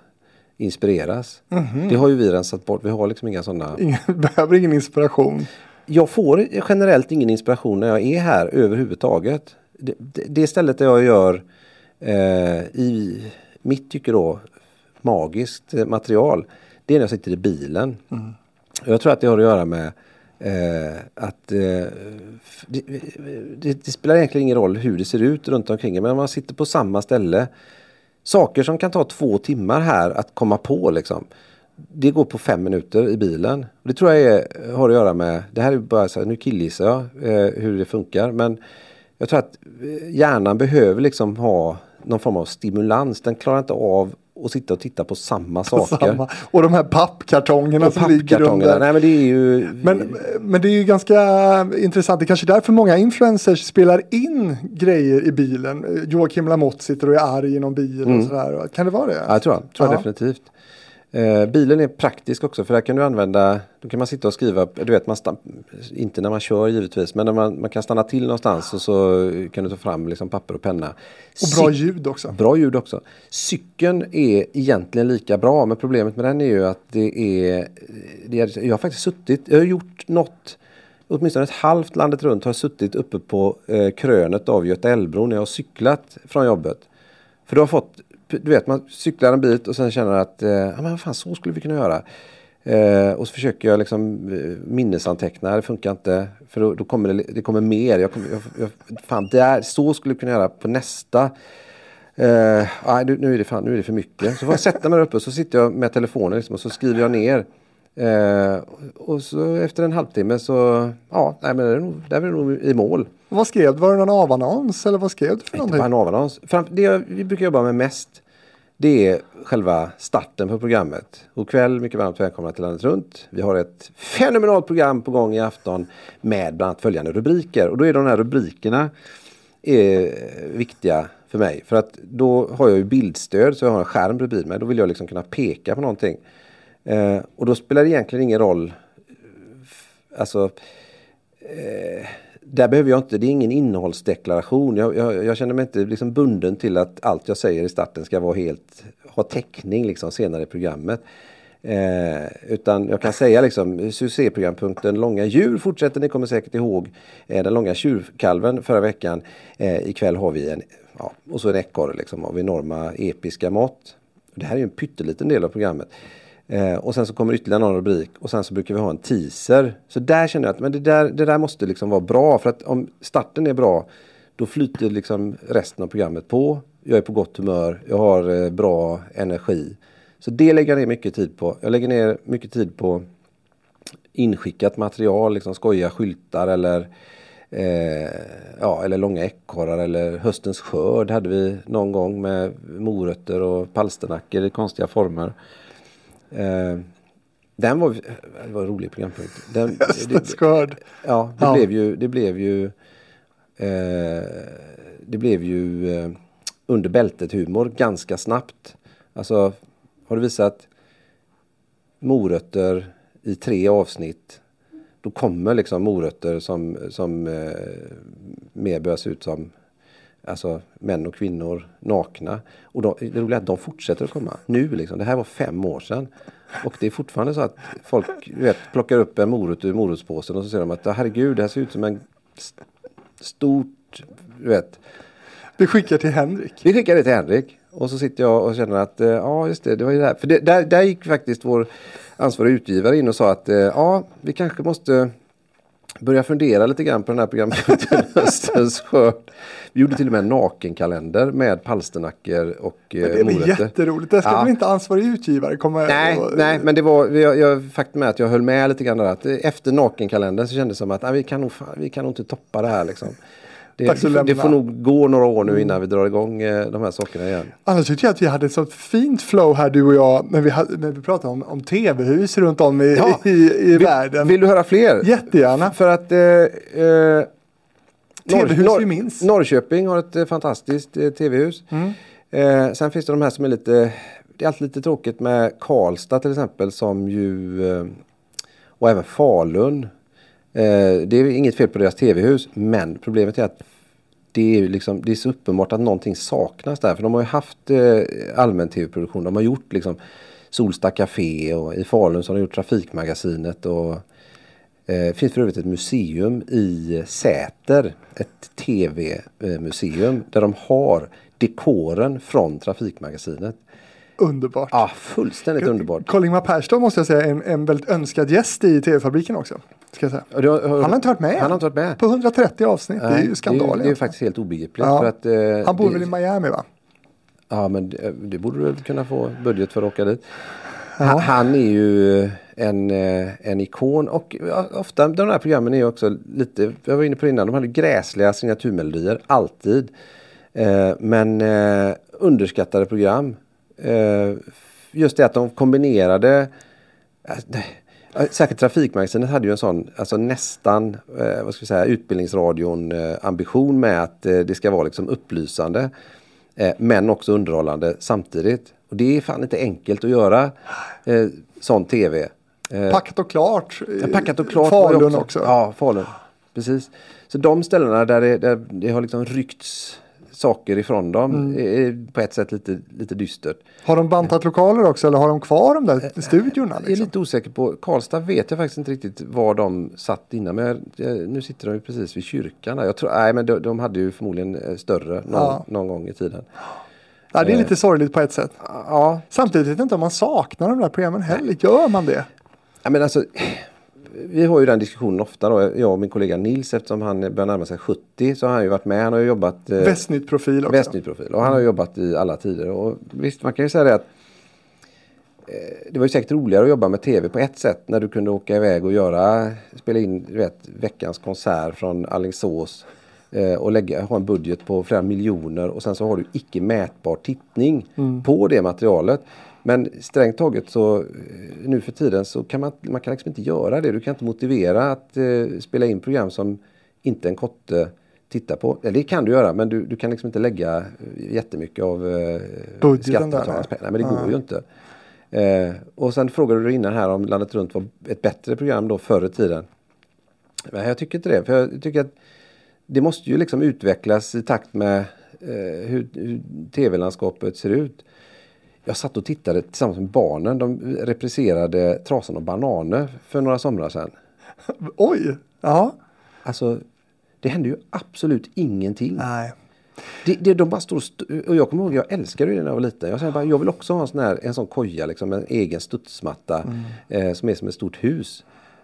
inspireras. Det har ju vi rensat bort. Vi har liksom inga sådana. Behöver ingen inspiration. Jag får generellt ingen inspiration när jag är här överhuvudtaget. Det, det, det stället där jag gör eh, i mitt tycke då magiskt material. Det är när jag sitter i bilen. Mm. Jag tror att det har att göra med eh, att eh, det, det, det spelar egentligen ingen roll hur det ser ut runt omkring en, men om man sitter på samma ställe. Saker som kan ta två timmar här att komma på liksom. Det går på fem minuter i bilen. Och det tror jag är, har att göra med, det här är bara så här, nu killgissar jag eh, hur det funkar. Men jag tror att eh, hjärnan behöver liksom ha någon form av stimulans. Den klarar inte av att sitta och titta på samma saker. Samma. Och de här pappkartongerna Och som ligger under. Nej men det är ju... Men, men det är ju ganska intressant. Det är kanske är därför många influencers spelar in grejer i bilen. Joakim Lamotte sitter och är arg i någon bil och sådär. Kan det vara det? Mm. Ja, jag tror, jag. tror Ja. definitivt. Eh, bilen är praktisk också för där kan du använda, då kan man sitta och skriva, du vet man stann, inte när man kör givetvis, men när man, man kan stanna till någonstans och så kan du ta fram liksom papper och penna. Och bra ljud också. Bra ljud också. Cykeln är egentligen lika bra men problemet med den är ju att det är, det är jag har faktiskt suttit, jag har gjort något Åtminstone ett halvt landet runt har jag suttit uppe på eh, krönet av Göta älvbro när jag har cyklat från jobbet. För du har fått, du vet man cyklar en bit och sen känner att, eh, ja men vad fan så skulle vi kunna göra. Eh, och så försöker jag liksom eh, minnesanteckna, det funkar inte. För då, då kommer det, det kommer mer. Jag kommer, jag, jag, fan, där, så skulle vi kunna göra på nästa. Eh, nu, nu, är det fan, nu är det för mycket. Så får jag sätta mig där uppe och så sitter jag med telefonen liksom, och så skriver jag ner. Eh, och så efter en halvtimme så, ja, nej, men det är nog, där är det nog i mål. Vad skrev du? Var det någon avannons eller vad skrev du för Inte någonting? bara en avannons. Fram, det jag, vi brukar jobba med mest det är själva starten på programmet. God kväll, mycket varmt välkomna till Landet runt. Vi har ett fenomenalt program på gång i afton med bland annat följande rubriker. Och då är de här rubrikerna är viktiga för mig. För att då har jag ju bildstöd så jag har en skärm bredvid mig. Då vill jag liksom kunna peka på någonting. Eh, och då spelar det egentligen ingen roll. Eh, alltså eh, där behöver jag inte, det är ingen innehållsdeklaration. Jag, jag, jag känner mig inte liksom bunden till att allt jag säger i starten ska vara helt, ha täckning liksom senare i programmet. Eh, utan jag kan säga liksom succéprogrampunkten Långa djur fortsätter. Ni kommer säkert ihåg eh, den långa tjurkalven förra veckan. Eh, ikväll har vi en, ja, och så en ekorre liksom av enorma episka mått. Det här är ju en pytteliten del av programmet. Eh, och sen så kommer ytterligare någon rubrik och sen så brukar vi ha en teaser. Så där känner jag att men det, där, det där måste liksom vara bra för att om starten är bra då flyter liksom resten av programmet på. Jag är på gott humör, jag har eh, bra energi. Så det lägger jag ner mycket tid på. Jag lägger ner mycket tid på inskickat material, liksom skojiga skyltar eller eh, ja, eller långa ekorrar eller höstens skörd hade vi någon gång med morötter och palsternackor i konstiga former. Eh, den var, det var en rolig programpunkt. Den, skörd. Ja, det Ja. blev ju, det blev ju, eh, det blev ju eh, under bältet humor ganska snabbt. Alltså, har du visat morötter i tre avsnitt, då kommer liksom morötter som, som eh, mer börjar se ut som Alltså män och kvinnor nakna. Och de, det roliga är att de fortsätter att komma. Nu liksom. Det här var fem år sedan. Och det är fortfarande så att folk vet, plockar upp en morot ur morotspåsen och så säger de att herregud det här ser ut som en st stort, du vet. Vi skickar till Henrik. Vi skickar det till Henrik. Och så sitter jag och känner att eh, ja just det, det var ju det här. För det, där, där gick faktiskt vår ansvariga utgivare in och sa att eh, ja vi kanske måste börja fundera lite grann på den här programpunkten Höstens skörd. Vi gjorde till och med en nakenkalender med palsternackor och eh, Det är morötter. jätteroligt. Det ska Ja. väl inte ansvarig utgivare komma Nej, och, nej, men det var, jag, jag, faktum är att jag höll med lite grann där att efter nakenkalendern så kändes det som att nej, vi, kan nog, vi kan nog inte toppa det här liksom. Det, att det, det får nog gå några år nu innan vi drar igång eh, de här sakerna igen. Annars tyckte jag att vi hade ett sånt fint flow här du och jag när vi, när vi pratade om, om tv-hus runt om i, Ja. i, i Vill, världen. vill du höra fler? Jättegärna. För att eh, eh, TV-hus vi minns. Norrköping har ett eh, fantastiskt eh, tv-hus. Mm. Eh, sen finns det de här som är lite, det är alltid lite tråkigt med Karlstad till exempel som ju, eh, och även Falun. Eh, det är inget fel på deras tv-hus men problemet är att det är, liksom, det är så uppenbart att någonting saknas där. För de har ju haft eh, allmän tv-produktion. De har gjort liksom Solsta Café och i Falun så har de gjort Trafikmagasinet. Och, eh, finns för övrigt ett museum i Säter. Ett tv-museum där de har dekoren från Trafikmagasinet. Underbart. Ja, fullständigt underbart. Karl-Ingmar Persdow måste jag säga är en, en väldigt önskad gäst i tv-fabriken också. Ska jag säga. Det har- Han har inte varit med. Han har inte varit med. På 130 avsnitt. det är Nej, ju skandal. Det är, det är faktiskt helt obegripligt. Ja. För att, eh, Han bor det- väl i Miami va? Ja men det, det borde du kunna få budget för att åka dit. Han, han är ju en, eh, en ikon och ja, ofta de här programmen är ju också lite, jag var inne på det innan, de hade gräsliga signaturmelodier, alltid. Eh, men eh, underskattade program. Eh, just det att de kombinerade Säkert Trafikmagasinet hade ju en sån, alltså nästan, eh, vad ska vi säga, utbildningsradion eh, ambition med att eh, det ska vara liksom upplysande. Eh, men också underhållande samtidigt. Och det är fan inte enkelt att göra eh, sån tv. Eh, Packat och klart. Ja, Packat och klart. Falun också. Ja, Falun. Precis. Så de ställena där det, där det har liksom ryckts saker ifrån dem Mm. på ett sätt lite, lite dystert. Har de bantat lokaler också eller har de kvar de där studiorna? Jag är Liksom? lite osäker på, Karlstad vet jag faktiskt inte riktigt var de satt innan. Men jag, jag, nu sitter de ju precis vid kyrkan. Där. Jag tror, nej men de, de hade ju förmodligen eh, större någon, Ja. någon gång i tiden. Ja, det är lite sorgligt på ett sätt. Ja, Samtidigt vet jag inte om man saknar de där programmen heller. Gör man det? Ja, men alltså, vi har ju den diskussionen ofta då, jag och min kollega Nils eftersom han börjar närma sig 70 så har han ju varit med. Han har ju jobbat eh, Västnytt-profil också. Västnytt-profil och han har ju jobbat i alla tider. Och visst, man kan ju säga det att eh, det var ju säkert roligare att jobba med tv på ett sätt när du kunde åka iväg och göra, spela in du vet, veckans konsert från Alingsås eh, och lägga, ha en budget på flera miljoner och sen så har du icke mätbar tittning på det materialet. Men strängt taget så eh, nu för tiden så kan man, man kan liksom inte göra det. Du kan inte motivera att eh, spela in program som inte en kotte tittar på. Eller det kan du göra men du, du kan liksom inte lägga eh, jättemycket av eh, skattebetalarnas pengar. Men det går ju inte. Eh, och sen frågade du innan här om Landet runt var ett bättre program då förr i tiden. Men jag tycker inte det. För jag tycker att det måste ju liksom utvecklas i takt med eh, hur, hur tv-landskapet ser ut. Jag satt och tittade tillsammans med barnen. De repriserade Trasan och bananer för några somrar sedan. Oj! Ja. Alltså, det hände ju absolut ingenting. Nej. Det, det, de bara står och, st- och jag kommer ihåg, jag älskade det när jag var liten. Jag säger bara, jag vill också ha en sån här, en sån koja, liksom, en egen studsmatta eh, som är som ett stort hus.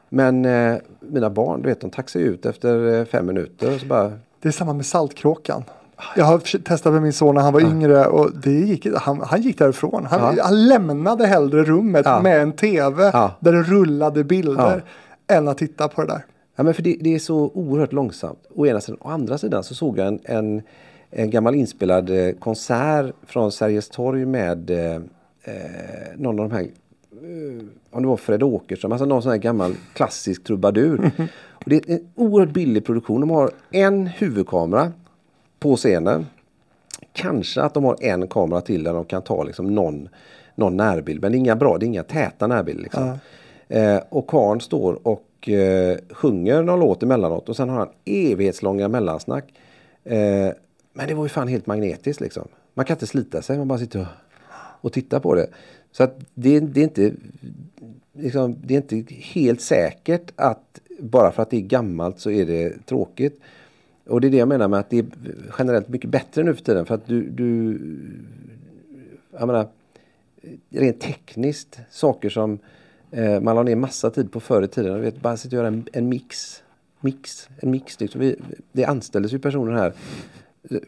Men eh, mina barn, du vet, de taxar ut efter eh, fem minuter och så bara, Det är samma med Saltkråkan. Jag har försökt testa med min son när han var yngre och det gick, han, han gick därifrån. Han, Ja. han lämnade hellre rummet Ja. med en tv Ja. där det rullade bilder än att titta på det där. Ja, men för det, det är så oerhört långsamt. Å ena sidan. Å andra sidan så såg jag en, en, en gammal inspelad eh, konsert från Sergels torg med eh, eh, någon av de här, eh, om det var Fred Åkerström, alltså någon sån här gammal klassisk trubadur. Och det är en oerhört billig produktion. De har en huvudkamera på scenen. Kanske att de har en kamera till där de kan ta liksom någon, någon närbild. Men det är inga bra, det är inga täta närbilder. Liksom. Eh, och Karn står och eh, sjunger någon låt emellanåt och sen har han evighetslånga mellansnack. Eh, Men det var ju fan helt magnetiskt liksom. Man kan inte slita sig, man bara sitter och, och tittar på det. Så att det, det är inte liksom, det är inte helt säkert att bara för att det är gammalt så är det tråkigt. Och det är det jag menar med att det är generellt mycket bättre nu för tiden för att du, du jag menar, rent tekniskt saker som eh, man la ner massa tid på förr i tiden. Du vet, bara sitta och göra en, en mix. Mix, en mix. Liksom. Vi, det anställdes ju personer här.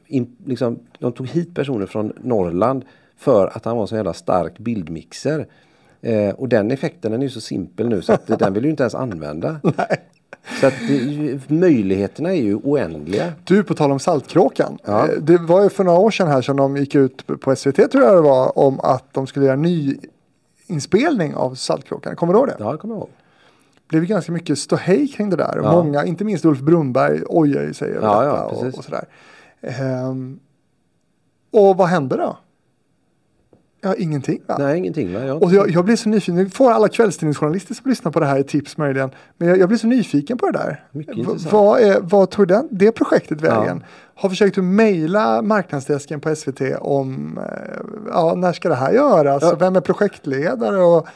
In, liksom, de tog hit personer från Norrland för att han var en så jävla stark bildmixer. Eh, och den effekten den är ju så simpel nu så att den vill du inte ens använda. Så att det, möjligheterna är ju oändliga. Du, på tal om Saltkråkan. Ja. Eh, Det var ju för några år sedan här som de gick ut på SVT tror jag det var om att de skulle göra ny inspelning av Saltkråkan. Kommer du ihåg det? Ja, det kommer jag ihåg. Det blev ganska mycket ståhej kring det där. Ja. Många, inte minst Ulf Brunberg, ojar sig över Ja, detta ja, och, och sådär. Ehm, och vad hände då? Ja, ingenting va? Nej, ingenting. Va? Jag, Och jag, jag blir så nyfiken, nu får alla kvällstidningsjournalister som lyssnar på det här tips möjligen. Men jag, jag blir så nyfiken på det där. Mycket V- intressant. vad, är, vad tog den, det projektet Ja. vägen? Har försökt att mejla marknadsdesken på SVT om eh, ja, när ska det här göras? Ja. Vem är projektledare? Och,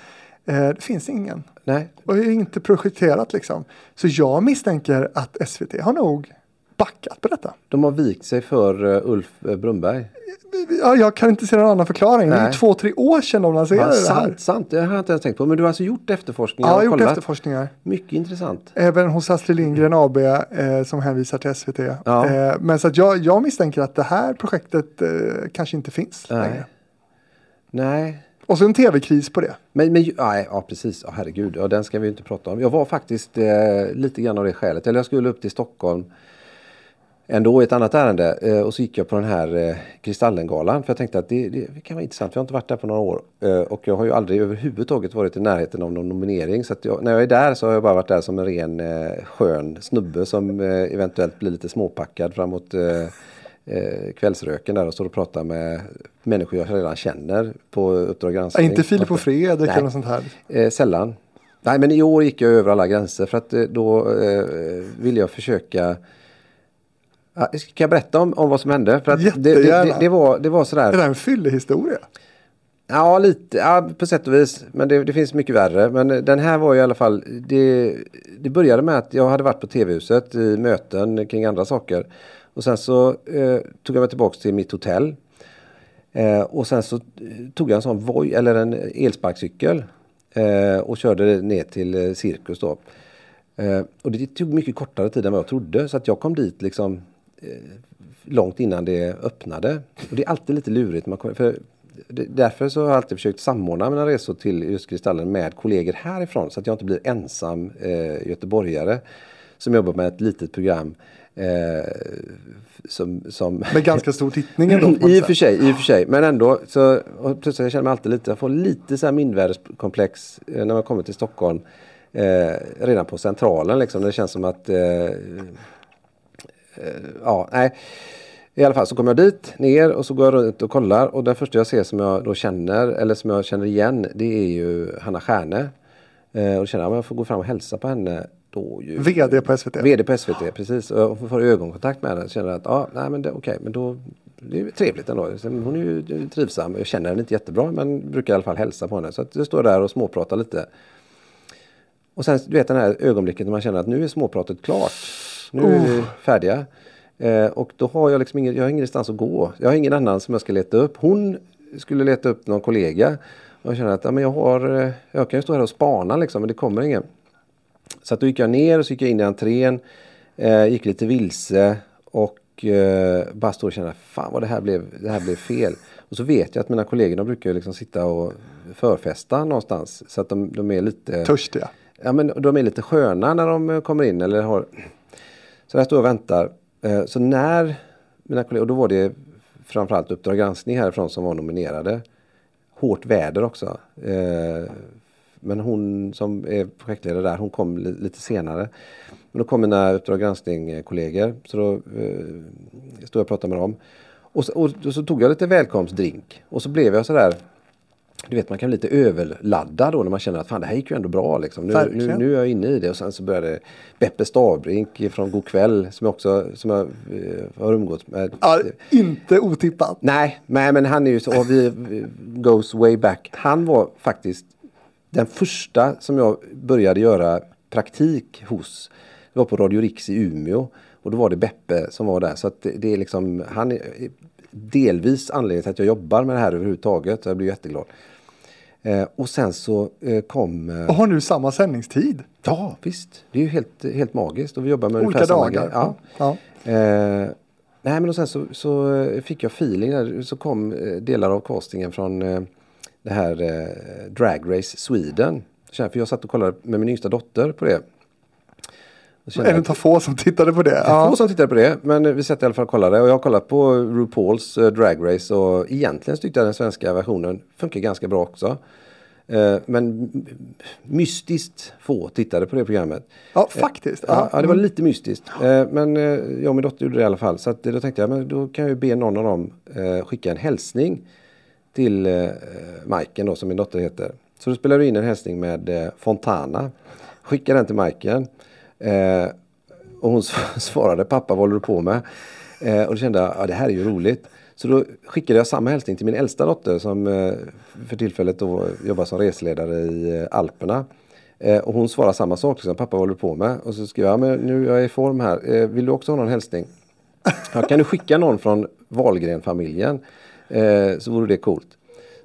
eh, det finns ingen. Nej, Och det är inte projekterat liksom. Så jag misstänker att SVT har nog backat på detta. de har vikt sig för uh, Ulf uh, Brunberg. Ja, jag kan inte se någon annan förklaring. Det är Nej. två, tre år sedan de lanserade Ja, det här. sant. Det har jag inte ens tänkt på. Men du har alltså gjort efterforskningar Ja, jag har gjort efterforskningar. Mycket intressant. Även hos Astrid Lindgren AB eh, som hänvisar till SVT. Ja. Eh, men så att jag, jag misstänker att det här projektet eh, kanske inte finns Nej. längre. Nej, Och så en tv-kris på det. Men, men nej, ja precis, ja, herregud, ja, den ska vi inte prata om. Jag var faktiskt eh, lite grann av det skälet, eller jag skulle upp till Stockholm ändå i ett annat ärende eh, och så gick jag på den här eh, Kristallengalan för jag tänkte att det, det kan vara intressant, jag har inte varit där på några år eh, och jag har ju aldrig överhuvudtaget varit i närheten av någon nominering så jag, när jag är där så har jag bara varit där som en ren skön snubbe som eventuellt blir lite småpackad framåt kvällsröken där och står och pratar med människor jag redan känner på Uppdrag Ja, granskning. inte Filip och Fredrik eller något sånt här. Sällan. Nej men i år gick jag över alla gränser för att då eh, ville jag försöka Ja, Ska jag berätta om, om vad som hände? För att det, det, det, det, var, det var sådär. Är det en fyllehistoria? Ja, lite. Ja, på sätt och vis. Men det, det finns mycket värre. Men den här var i alla fall. Det, det började med att jag hade varit på TV-huset i möten kring andra saker. Och sen så eh, tog jag mig tillbaka till mitt hotell. Eh, och sen så eh, tog jag en sån Voi, eller en elsparkcykel. Eh, och körde ner till eh, Cirkus då. Eh, och det tog mycket kortare tid än vad jag trodde. Så att jag kom dit liksom långt innan det öppnade. Och det är alltid lite lurigt. Man kommer, för därför så har jag alltid försökt samordna mina resor till just Kristallen med kollegor härifrån. Så att jag inte blir ensam eh, göteborgare som jobbar med ett litet program. Eh, som, som Med ganska stor tittning ändå. I och för sig, i och för sig. Men ändå, så, och plötsligt jag känner mig alltid lite, jag får lite så här mindervärdeskomplex eh, när man kommer till Stockholm. Eh, redan på centralen liksom. Det känns som att, eh, eh, ja, nej. I alla fall så kommer jag dit, ner och så går jag runt och kollar och den första jag ser som jag då känner, eller som jag känner igen, det är ju Hanna Stjärne. Eh, och då känner jag att jag får gå fram och hälsa på henne. Då ju, VD på SVT. VD på SVT, precis. Och får ögonkontakt med henne. Känner att, ja, nej men det, okej, men då, det är trevligt ändå. Hon är ju trivsam. Jag känner henne inte jättebra, men brukar i alla fall hälsa på henne. Så att jag står där och småpratar lite. Och sen, du vet den här ögonblicket när man känner att nu är småpratet klart. Nu är vi färdiga. Eh, och då har jag liksom ingen, jag har ingenstans att gå. Jag har ingen annan som jag ska leta upp. Hon skulle leta upp någon kollega. Och jag känner att ja, men jag, har, eh, jag kan ju stå här och spana liksom, men det kommer ingen. Så att då gick jag ner och så gick jag in i entrén. Eh, gick lite vilse och eh, bara stod och kände fan vad det här blev, det här blev fel. Och så vet jag att mina kollegor de brukar liksom sitta och förfesta någonstans. Så att de, de är lite... Törstiga. Ja men de är lite sköna när de kommer in eller har... Så där står jag och väntar. Eh, så när mina kollegor, och då var det framförallt Uppdrag granskning härifrån som var nominerade. Hårt väder också. Eh, men hon som är projektledare där, hon kom lite senare. Men då kom mina Uppdrag granskning-kollegor. Så då eh, stod jag och pratade med dem. Och så, och så tog jag lite välkomstdrink. Och så blev jag sådär du vet man kan bli lite överladdad då när man känner att fan det här gick ju ändå bra liksom. Nu, nu, nu är jag inne i det och sen så började Beppe Stavbrink från God kväll som jag också som jag, eh, har umgåtts med. Ja, inte otippat. Nej, nej, men han är ju så, och vi goes way back. Han var faktiskt den första som jag började göra praktik hos. Det var på Radio Rix i Umeå. Och då var det Beppe som var där. Så det, det är liksom, han är delvis anledningen till att jag jobbar med det här överhuvudtaget. Jag blir jätteglad. Eh, och sen så eh, kom... Eh, Och har nu samma sändningstid. Ja, visst. Det är ju helt, helt magiskt. Och vi jobbar med Olika dagar. Ja. Ja. Eh, nej men och sen så, så eh, fick jag feeling där. Så kom eh, delar av castingen från det här Drag Race Sweden. För jag satt och kollade med min yngsta dotter på det. En av få som tittade på det. Ja. få som tittade på det, men eh, vi satt i alla fall och kollade. Och jag har kollat på RuPaul's eh, Drag Race och egentligen tyckte jag den svenska versionen funkar ganska bra också. Eh, Men mystiskt få tittade på det programmet. ja, faktiskt. Ja, ja, det var Mm. lite mystiskt. Eh, Men eh, jag och min dotter gjorde det i alla fall. Så att, eh, då tänkte jag, men då kan jag ju be någon av dem eh, skicka en hälsning till eh, Majken då, som min dotter heter. Så då spelade vi in en hälsning med eh, Fontana. Skickade den till Majken. Eh, och hon svarade, pappa vad håller du på med? Eh, och då kände jag, ja det här är ju roligt. Så då skickade jag samma hälsning till min äldsta dotter som eh, för tillfället då jobbar som reseledare i eh, Alperna. Eh, och hon svarade samma sak, liksom, pappa vad håller du på med? Och så skrev jag, ja, men nu jag är i form här, eh, vill du också ha någon hälsning? Ja, kan du skicka någon från Wahlgren-familjen? Eh, så vore det coolt.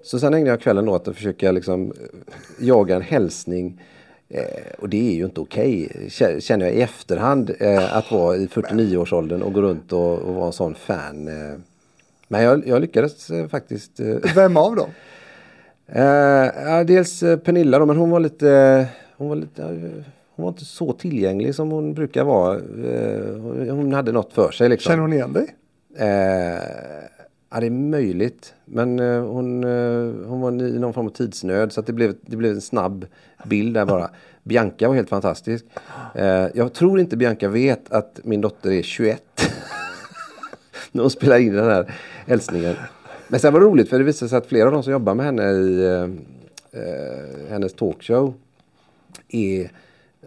Så sen ägnade jag kvällen åt att försöka liksom, eh, jaga en hälsning. Eh, och det är ju inte okej, kä- känner jag i efterhand, eh, att vara i 49-årsåldern och gå runt och, och vara en sån fan. Eh. Men jag, jag lyckades faktiskt. Vem av dem? Eh, dels Pernilla då, men hon var lite, hon var lite, hon var inte så tillgänglig som hon brukar vara. Hon- hon hade något för sig liksom. Känner hon igen dig? Eh, ja, det är möjligt. Men eh, hon, eh, hon var i någon form av tidsnöd så att det, blev, det blev en snabb bild där bara. Bianca var helt fantastisk. Eh, jag tror inte Bianca vet att min dotter är 21. När hon spelar in den här hälsningen. Men sen var det roligt för det visade sig att flera av de som jobbar med henne i eh, eh hennes talkshow är,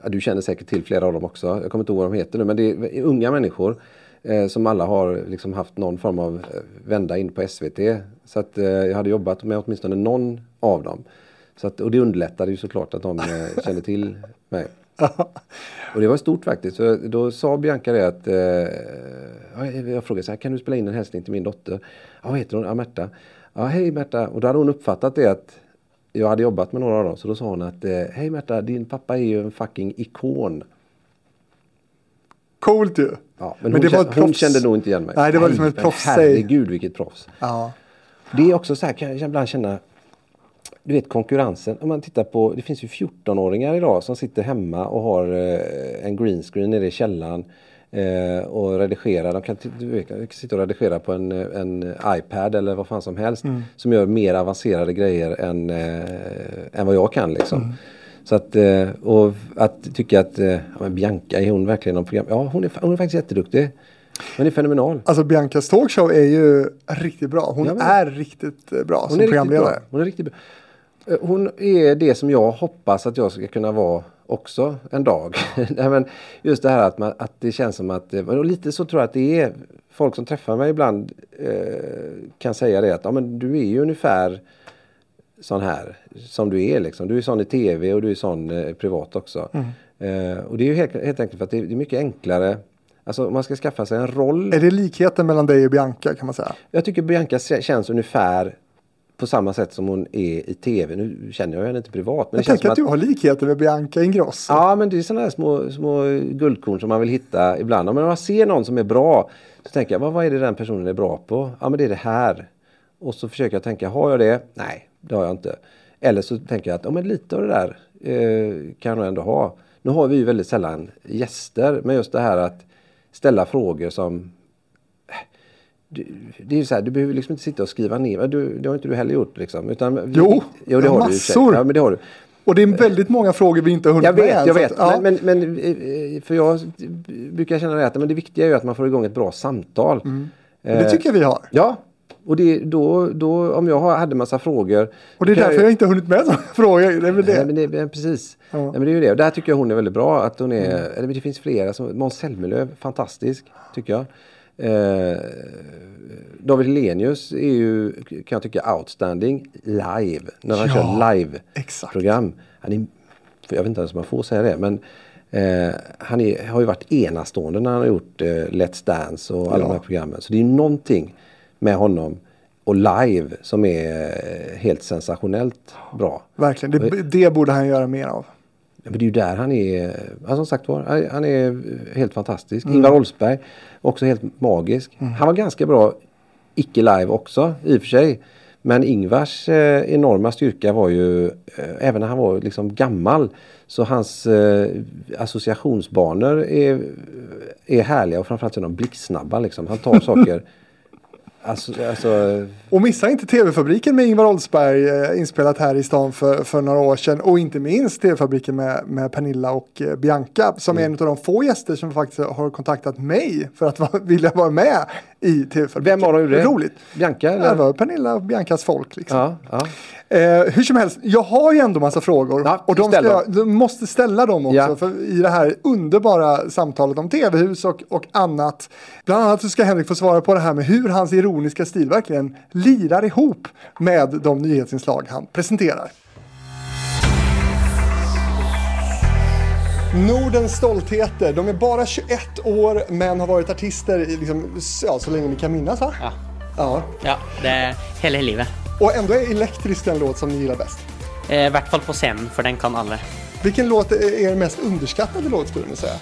ja, du känner säkert till flera av dem också, jag kommer inte ihåg vad de heter nu, men det är unga människor eh, som alla har liksom haft någon form av eh, vända in på SVT. Så att eh, jag hade jobbat med åtminstone någon av dem. Så att, och det underlättade ju såklart att de eh, kände till mig. Och det var stort faktiskt. Så då sa Bianca det att, eh, ja, jag frågade så här, kan du spela in en hälsning till min dotter? Ja, vad heter hon? Ja, Märta. Ja, hej Märta. Och då hade hon uppfattat det att jag hade jobbat med några av dem. Så då sa hon att, eh, hej Märta, din pappa är ju en fucking ikon. Coolt ju. Ja, men, Men det var kände, ett hon kände nog inte igen mig. Nej, det var liksom ett proffs. Herregud vilket proffs. Ja. Det är också så här, kan jag ibland känna, du vet konkurrensen. Om man tittar på, det finns ju 14-åringar idag som sitter hemma och har eh, en green screen nere i källaren. Eh, och redigerar, de kan, du kan sitta och redigera på en, en iPad eller vad fan som helst. Som gör mer avancerade grejer än, eh, än vad jag kan liksom. Så att, eh, och att tycka att eh, ja, Bianca, är hon verkligen någon program? Ja, hon är, hon är faktiskt jätteduktig. Hon är fenomenal. Alltså Biancas talkshow är ju riktigt bra. Hon Ja, men- är riktigt eh, bra Hon som är riktigt programledare. bra. Hon är riktigt bra. Hon är det som jag hoppas att jag ska kunna vara också en dag. Nej, men just det här att, man, att det känns som att, och lite så tror jag att det är folk som träffar mig ibland eh, kan säga det att ja, men du är ju ungefär sån här som du är liksom. Du är sån i tv och du är sån eh, privat också. Eh, och det är ju helt, helt enkelt för att det, det är mycket enklare. Alltså man ska skaffa sig en roll. Är det likheten mellan dig och Bianca kan man säga? Jag tycker Bianca känns ungefär på samma sätt som hon är i tv. Nu känner jag henne inte privat. Men Jag tänker som att du har likheter med Bianca Ingrosso. Ja, men det är sådana här små, små guldkorn som man vill hitta ibland. Men om man ser någon som är bra så tänker jag, vad, vad är det den personen är bra på? Ja, men det är det här. Och så försöker jag tänka, har jag det? Nej, det har jag inte. Eller så tänker jag att, ja men lite av det där eh, kan jag ändå ha. Nu har vi ju väldigt sällan gäster, men just det här att ställa frågor som du, det är så här, du behöver liksom inte sitta och skriva ner. Du, det har inte du heller gjort liksom. Utan, Jo, jo det har du massor. Ja, men det har du. Och det är väldigt många frågor vi inte har hunnit Jag vet, med. jag vet. att, ja. Men, men, men eh, för jag brukar känna det att men det viktiga är ju att man får igång ett bra samtal. Och det tycker jag vi har. Ja, och det, då, då, om jag hade massa frågor. Och det är därför ju- jag inte har hunnit med sådana frågor. Det är väl Nej, det. men det, men precis. Ja. Mm. Nej, men det är ju det. Och där tycker jag hon är väldigt bra. Att hon är, eller det finns flera. Som, Måns Zelmerlöw, fantastisk tycker jag. Eh, David Hellenius är ju, kan jag tycka, outstanding live. När han Ja, kör live-program. Han är, jag vet inte ens om man får säga det. Men eh, han är, har ju varit enastående när han har gjort eh, Let's Dance och alla Ja. de här programmen. Så det är någonting med honom och live som är eh, helt sensationellt bra. Verkligen. Det, det borde han göra mer av. Men det är ju där han är, ja, som sagt var, han- är helt fantastisk. Ingvar Oldsberg, också helt magisk. Han var ganska bra icke live också i och för sig. Men Ingvars eh, enorma styrka var ju, eh, även när han var liksom gammal, så hans eh, associationsbanor är, är härliga och framförallt är de blixtsnabba liksom. Han tar saker, alltså, alltså Och missa inte TV-fabriken med Ingvar Oldsberg eh, inspelat här i stan för, för några år sedan. Och inte minst TV-fabriken med, med Pernilla och eh, Bianca som Mm. är en av de få gäster som faktiskt har kontaktat mig för att va- vilja vara med i TV-fabriken. vem var det? Roligt. Bianca? Eller? det var Pernilla och Biancas folk. Liksom. Ja, ja. Eh, hur som helst, jag har ju ändå massa frågor. Ja, och de jag, du måste ställa dem också. Ja. För I det här underbara samtalet om tv-hus och, och annat. Bland annat så ska Henrik få svara på det här med hur hans ironiska stil verkligen lirar ihop med de nyhetsinslag han presenterar. Nordens stoltheter. De är bara 21 år men har varit artister i liksom, ja, så länge ni kan minnas va? Ja. ja. Ja, det är hela livet. Och ändå är Elektriskt den låt som ni gillar bäst. Eh, I hvert fall på scenen, för den kan alla. Vilken låt är er mest underskattade låt skulle ni säga?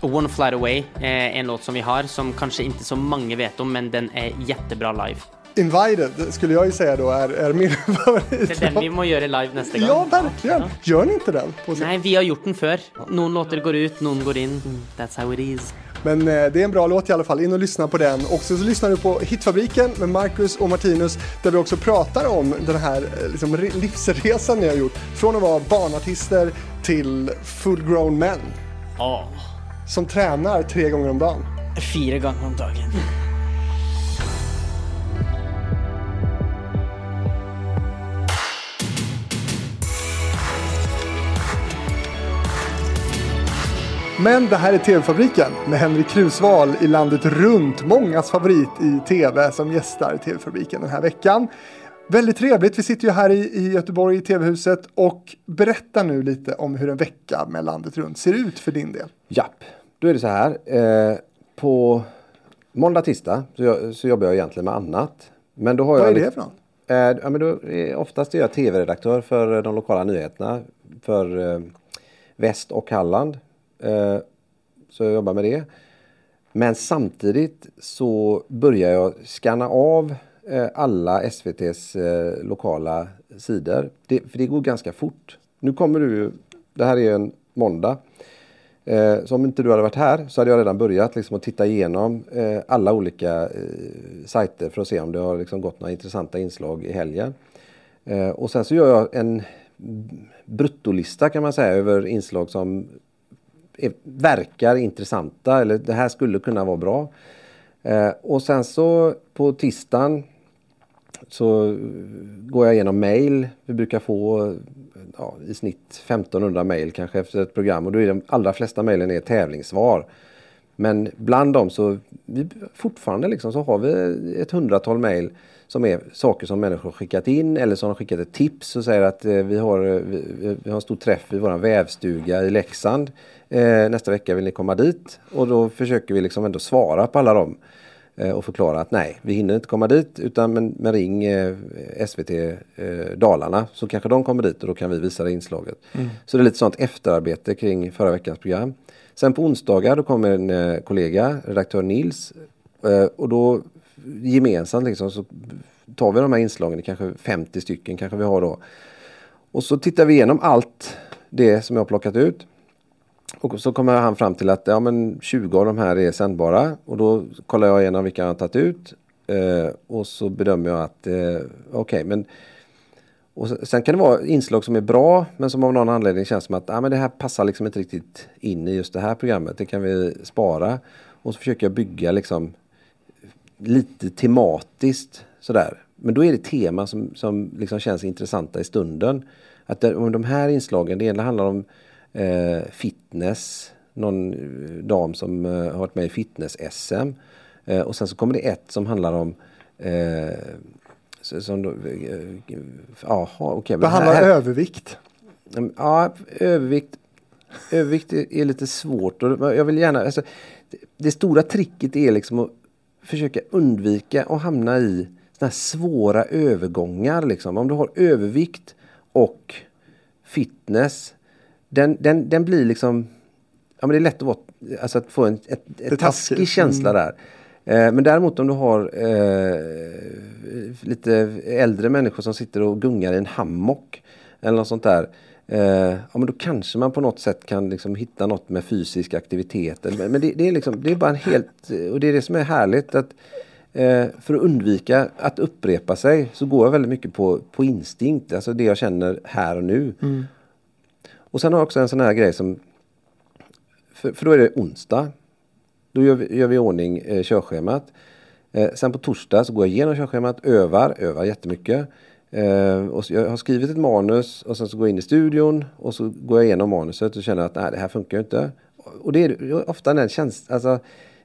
One Flight Away är en låt som vi har, som kanske inte så många vet om, men den är jättebra live. Invited skulle jag ju säga då är, är min favorit. Det är den vi må göra live nästa gång. Ja, verkligen. Gör ni inte den? Nej, vi har gjort den förr. Någon låtar går ut, någon går in. That's how it is. Men eh, det är en bra låt i alla fall. In och lyssna på den. Och så, lyssnar du på Hitfabriken med Marcus och Martinus där vi också pratar om den här eh, liksom, re- livsresan ni har gjort. Från att vara barnartister till full-grown män Åh, som tränar tre gånger om dagen. fyra gånger om dagen. Men det här är TV-fabriken med Henrik Krusval i landet runt. Mångas favorit i TV som gästar TV-fabriken den här veckan. Väldigt trevligt. Vi sitter ju här i, i Göteborg i TV-huset och berätta nu lite om hur en vecka med landet runt ser ut för din del. Japp, då är det så här. Eh, på måndag, tisdag så, jag, så jobbar jag egentligen med annat. Men då har Vad jag är det för något? Eh, ja, men då är, oftast är jag tv-redaktör för de lokala nyheterna för eh, Väst och Halland. Eh, så jag jobbar med det. Men samtidigt så börjar jag skanna av eh, alla SVTs eh, lokala sidor. Det, för det går ganska fort. Nu kommer du ju, det här är en måndag. Så om inte du hade varit här så hade jag redan börjat liksom, att titta igenom alla olika eh, sajter för att se om det har liksom, gått några intressanta inslag i helgen. Och sen så gör jag en bruttolista kan man säga över inslag som är, verkar intressanta eller det här skulle kunna vara bra. Eh, och sen så på tisdagen så går jag igenom mail. Vi brukar få ja, i snitt 1500 mail kanske efter ett program och då är de allra flesta mailen är tävlingssvar. Men bland dem så vi, fortfarande liksom så har vi ett hundratal mail som är saker som människor skickat in eller som har skickat ett tips och säger att eh, vi, har, eh, vi, vi har en stor träff i vår vävstuga i Leksand. Eh, nästa vecka vill ni komma dit? Och då försöker vi liksom ändå svara på alla dem eh, och förklara att nej, vi hinner inte komma dit utan men, men ring eh, SVT eh, Dalarna så kanske de kommer dit och då kan vi visa det inslaget. Så det är lite sånt efterarbete kring förra veckans program. Sen på onsdagar då kommer en kollega, redaktör Nils och då gemensamt liksom så tar vi de här inslagen, kanske 50 stycken kanske vi har då. Och så tittar vi igenom allt det som jag har plockat ut. Och så kommer han fram till att ja, men 20 av de här är sändbara och då kollar jag igenom vilka han har tagit ut. Eh, och så bedömer jag att eh, okej men och sen kan det vara inslag som är bra men som av någon anledning känns som att ah, men det här passar liksom inte riktigt in i just det här programmet. Det kan vi spara. Och så försöker jag bygga liksom lite tematiskt sådär. Men då är det teman som, som liksom känns intressanta i stunden. Att det, om de här inslagen, det ena handlar om eh, fitness, någon eh, dam som eh, har varit med i fitness-SM. Eh, och sen så kommer det ett som handlar om eh, som då, eh, aha, okay, Behandlar här, övervikt. Ja, övervikt. Övervikt är, lite svårt. Och jag vill gärna, alltså, det, det stora tricket är liksom att försöka undvika att hamna i såna svåra övergångar. Liksom. Om du har övervikt och fitness. Den, den, den blir liksom... Ja, men det är lätt att, vara, alltså att få en ett, ett taskig känsla mm. där. Eh, men däremot om du har eh, lite äldre människor som sitter och gungar i en hammock eller något sånt där. Eh, ja men då kanske man på något sätt kan liksom hitta något med fysisk aktivitet. Men, men det, det, är liksom, det är bara en helt, och det är det som är härligt att eh, för att undvika att upprepa sig så går jag väldigt mycket på, på instinkt, alltså det jag känner här och nu. Mm. Och sen har jag också en sån här grej som, för, för då är det onsdag. Då gör vi, gör vi i ordning eh, körschemat. Eh, sen på torsdag så går jag igenom körschemat, övar, övar jättemycket. Eh, och jag har skrivit ett manus och sen så går jag in i studion och så går jag igenom manuset och känner att nej, det här funkar ju inte. Och det är ofta den känslan, alltså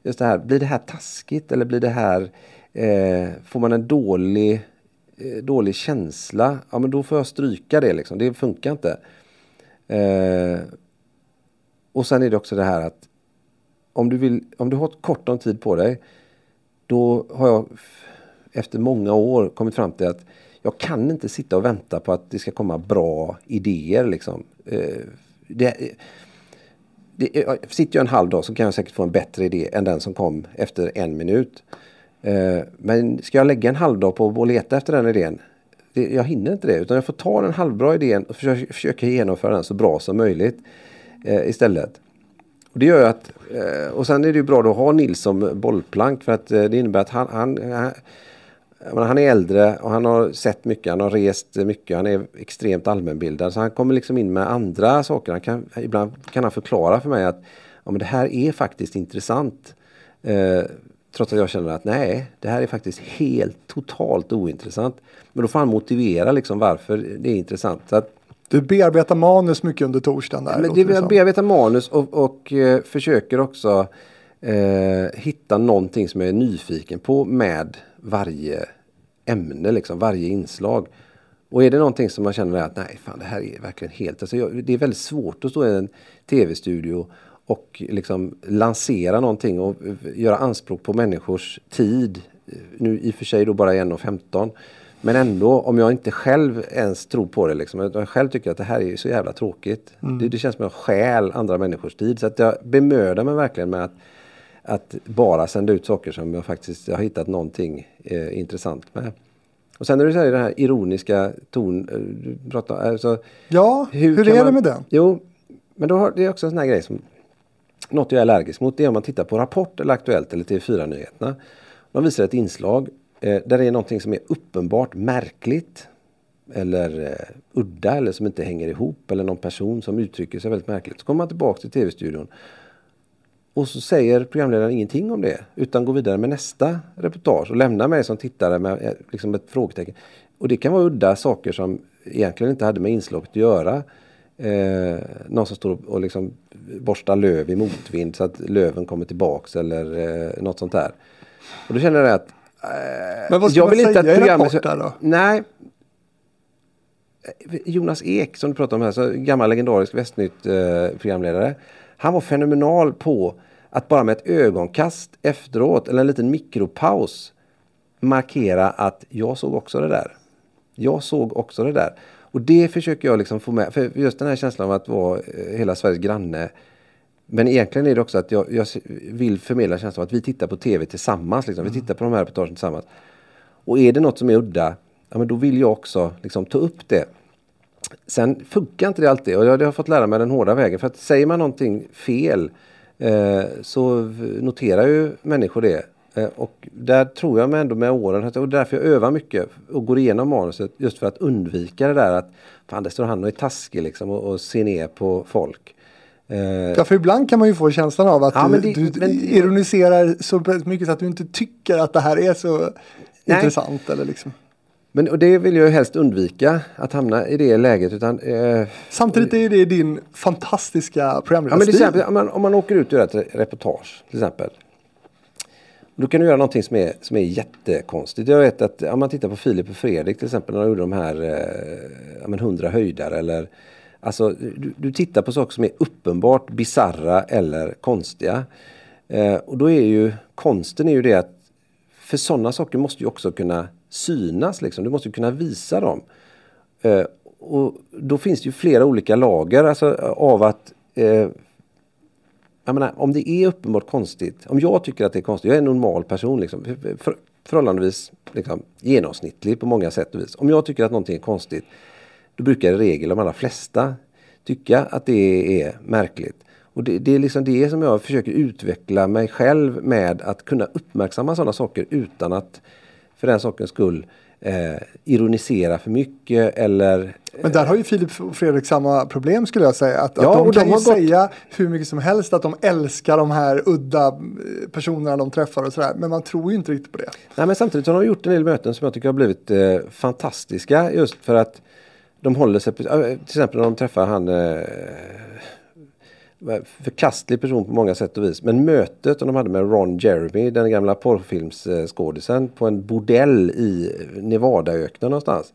just det här, blir det här taskigt eller blir det här, eh, får man en dålig, eh, dålig känsla, ja men då får jag stryka det liksom, det funkar inte. Eh, och sen är det också det här att om du, vill, om du har kort om tid på dig, då har jag efter många år kommit fram till att jag kan inte sitta och vänta på att det ska komma bra idéer. Liksom. Eh, det, det, sitter jag en halv dag så kan jag säkert få en bättre idé än den som kom efter en minut. Eh, men ska jag lägga en halv dag på att leta efter den idén? Jag hinner inte det utan jag får ta den halvbra idén och försöka, försöka genomföra den så bra som möjligt eh, istället. Och det gör ju att, och sen är det ju bra att ha Nils som bollplank för att det innebär att han, han, han han är äldre och han har sett mycket, han har rest mycket, han är extremt allmänbildad. Så han kommer liksom in med andra saker. Han kan, ibland kan han förklara för mig att ja, men det här är faktiskt intressant. Eh, trots att jag känner att nej, det här är faktiskt helt totalt ointressant. Men då får han motivera liksom varför det är intressant. Så att, du bearbetar manus mycket under torsdagen där? Men det, jag bearbetar manus och, och eh, försöker också eh, hitta någonting som jag är nyfiken på med varje ämne, liksom, varje inslag. Och är det någonting som man känner att nej, fan det här är verkligen helt... Alltså, det är väldigt svårt att stå i en tv-studio och liksom lansera någonting och göra anspråk på människors tid. Nu i och för sig då bara 1.15. Men ändå, om jag inte själv ens tror på det, liksom, jag själv tycker att det här är så jävla tråkigt. Mm. Det, det, känns som att jag stjäl andra människors tid. Så att jag bemödar mig verkligen med att att bara sända ut saker som jag faktiskt har hittat någonting eh, intressant med. Och sen när du säger den här ironiska ton, eh, du pratar, alltså, Ja, hur, hur är man, det med den? Jo, men då har, det är också en sån här grej som något jag är allergisk mot. Det är om man tittar på Rapport eller Aktuellt eller TV4-nyheterna. De visar ett inslag eh, där det är någonting som är uppenbart märkligt eller eh, udda eller som inte hänger ihop eller någon person som uttrycker sig väldigt märkligt. Så kommer man tillbaka till tv-studion och så säger programledaren ingenting om det utan går vidare med nästa reportage och lämnar mig som tittare med eh, liksom ett frågetecken. Och det kan vara udda saker som egentligen inte hade med inslaget att göra. Eh, någon som står och liksom borstar löv i motvind så att löven kommer tillbaks eller eh, något sånt där. Och då känner jag att eh, Men vad ska jag man vill säga inte att programmet, i Rapport där då? Nej. Jonas Ek som du pratade om här, så gammal legendarisk Västnytt eh, programledare. Han var fenomenal på att bara med ett ögonkast efteråt eller en liten mikropaus markera att jag såg också det där. Jag såg också det där. Och det försöker jag liksom få med. För just den här känslan av att vara eh, hela Sveriges granne. Men egentligen är det också att jag, jag vill förmedla känslan av att vi tittar på tv tillsammans. Liksom. Vi mm. tittar på de här reportagen tillsammans. Och är det något som är udda, ja, men då vill jag också liksom, ta upp det. Sen funkar inte det alltid och jag har fått lära mig den hårda vägen. För att säger man någonting fel eh, så noterar ju människor det. Eh, och där tror jag mig ändå med åren, och därför jag övar mycket och går igenom manuset just för att undvika det där att fan det står han och är taskig liksom och, och ser ner på folk. Eh, Ja, för ibland kan man ju få känslan av att Ja, du, det- du men- ironiserar så mycket så att du inte tycker att det här är så intressant. Eller liksom. Men och det vill jag ju helst undvika att hamna i det läget. Utan, eh, Samtidigt är det din fantastiska ja, men programledarstil. exempel, om, man, om man åker ut och gör ett re- reportage till exempel. Då kan du göra någonting som är, som är jättekonstigt. Jag vet att om man tittar på Filip och Fredrik till exempel när de gjorde de här eh, ja, men 100 höjdare eller Alltså du, du tittar på saker som är uppenbart bizarra eller konstiga. Eh, och då är ju konsten är ju det att för sådana saker måste ju också kunna synas liksom. Du måste kunna visa dem. Eh, och då finns det ju flera olika lager alltså, av att eh, jag menar, om det är uppenbart konstigt, om jag tycker att det är konstigt, jag är en normal person, liksom, för, för, förhållandevis liksom, genomsnittlig på många sätt och vis. Om jag tycker att någonting är konstigt, då brukar i regel de allra flesta tycka att det är märkligt. Och det, det är liksom det som jag försöker utveckla mig själv med att kunna uppmärksamma sådana saker utan att för den sakens skull eh, ironisera för mycket eller Men där har ju Filip och Fredrik samma problem skulle jag säga. Att, Ja, att de kan de ju gått- säga hur mycket som helst att de älskar de här udda eh, personerna de träffar och sådär. Men man tror ju inte riktigt på det. Nej, men samtidigt har de gjort en del möten som jag tycker har blivit eh, fantastiska just för att de håller sig, eh, till exempel när de träffar han eh, förkastlig person på många sätt och vis. Men mötet de hade med Ron Jeremy, den gamla porrfilmsskådisen på en bordell i Nevadaöknen någonstans.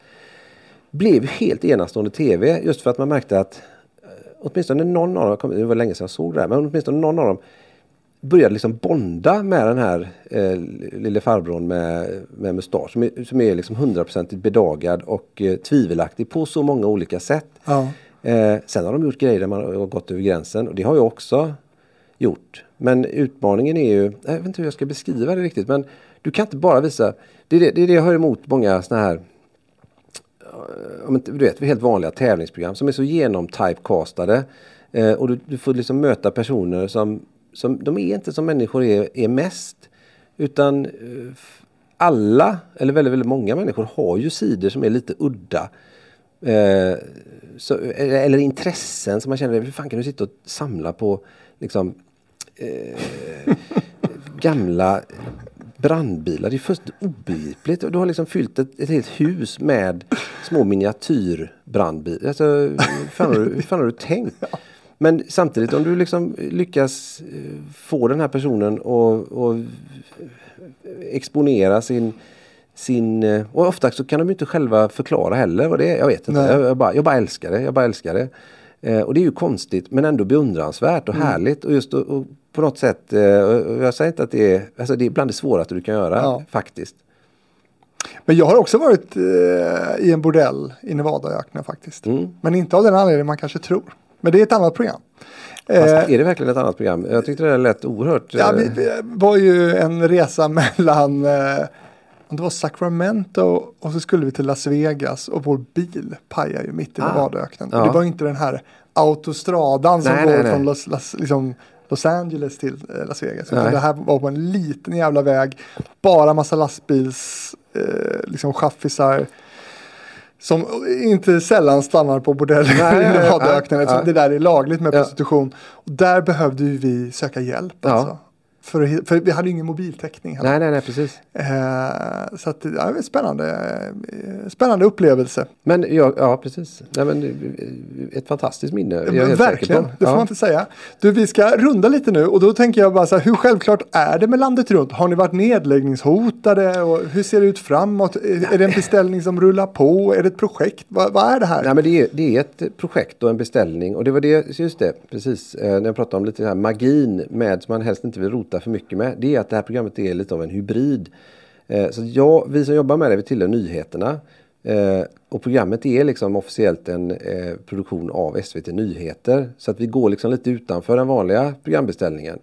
Blev helt enastående tv just för att man märkte att eh, åtminstone någon av dem, det var länge sedan jag såg det här, men åtminstone någon av dem började liksom bonda med den här eh, lille farbrorn med, med mustasch som är, som är liksom hundraprocentigt bedagad och eh, tvivelaktig på så många olika sätt. Ja. Eh, sen har de gjort grejer där man har gått över gränsen och det har jag också gjort. Men utmaningen är ju, jag vet inte hur jag ska beskriva det riktigt men du kan inte bara visa, det är det, det, är det jag har emot många sådana här eh, du vet, helt vanliga tävlingsprogram som är så genomtypecastade. Eh, och du, du får liksom möta personer som, som de är inte som människor är, är mest. Utan eh, alla, eller väldigt, väldigt många människor har ju sidor som är lite udda. Eh, så, eller, eller intressen som man känner, hur fan kan du sitta och samla på liksom eh, gamla brandbilar. Det är först obegripligt. Och Du har liksom fyllt ett, ett helt hus med små miniatyrbrandbilar. Alltså, hur, fan har du, hur fan har du tänkt? Men samtidigt om du liksom lyckas eh, få den här personen att och exponera sin sin, eh, och ofta så kan de inte själva förklara heller vad det är. Jag vet inte. Jag, jag, bara, jag bara älskar det. Jag bara älskar det. Eh, och det är ju konstigt men ändå beundransvärt och härligt. Och just och, och på något sätt, eh, jag säger inte att det är, alltså det är bland det svåraste du kan göra Ja. faktiskt. Men jag har också varit eh, i en bordell i Nevadaöknen faktiskt. Mm. Men inte av den anledningen man kanske tror. Men det är ett annat program. Fast Eh, är det verkligen ett annat program? Jag tyckte det lät oerhört... Ja, eh, vi, vi var ju en resa mellan eh, det var Sacramento och så skulle vi till Las Vegas och vår bil pajade ju mitt i Ah. Nevadaöknen. Ja. Och det var inte den här autostradan som Nej, går nej, nej. från Los, Las, liksom, Los Angeles till eh, Las Vegas. Utan det här var på en liten jävla väg. Bara massa lastbils eh, liksom chaffisar. Som inte sällan stannar på bordeller i Nevadaöknen nej. det där är lagligt med Ja. prostitution. Och där behövde ju vi söka hjälp. Ja. Alltså. För, att för vi hade ju ingen mobiltäckning. heller. Nej, nej, nej, precis. Eh, så att, ja, spännande, eh, spännande upplevelse. Men ja, ja precis. Nej, men, eh, ett fantastiskt minne. säker Verkligen, det får Ja. man inte säga. Du, vi ska runda lite nu och då tänker jag bara så här, hur självklart är det med landet runt? Har ni varit nedläggningshotade och hur ser det ut framåt? Är, är det en beställning som rullar på? Är det ett projekt? Vad, vad är det här? Nej men det är, det är ett projekt och en beställning och det var det, just det, precis, eh, när jag pratade om lite här magin med som man helst inte vill rota för mycket med. Det är att det här programmet är lite av en hybrid. Eh, så jag, vi som jobbar med det, vi tillhör nyheterna. Eh, och programmet är liksom officiellt en eh, produktion av SVT Nyheter. Så att vi går liksom lite utanför den vanliga programbeställningen.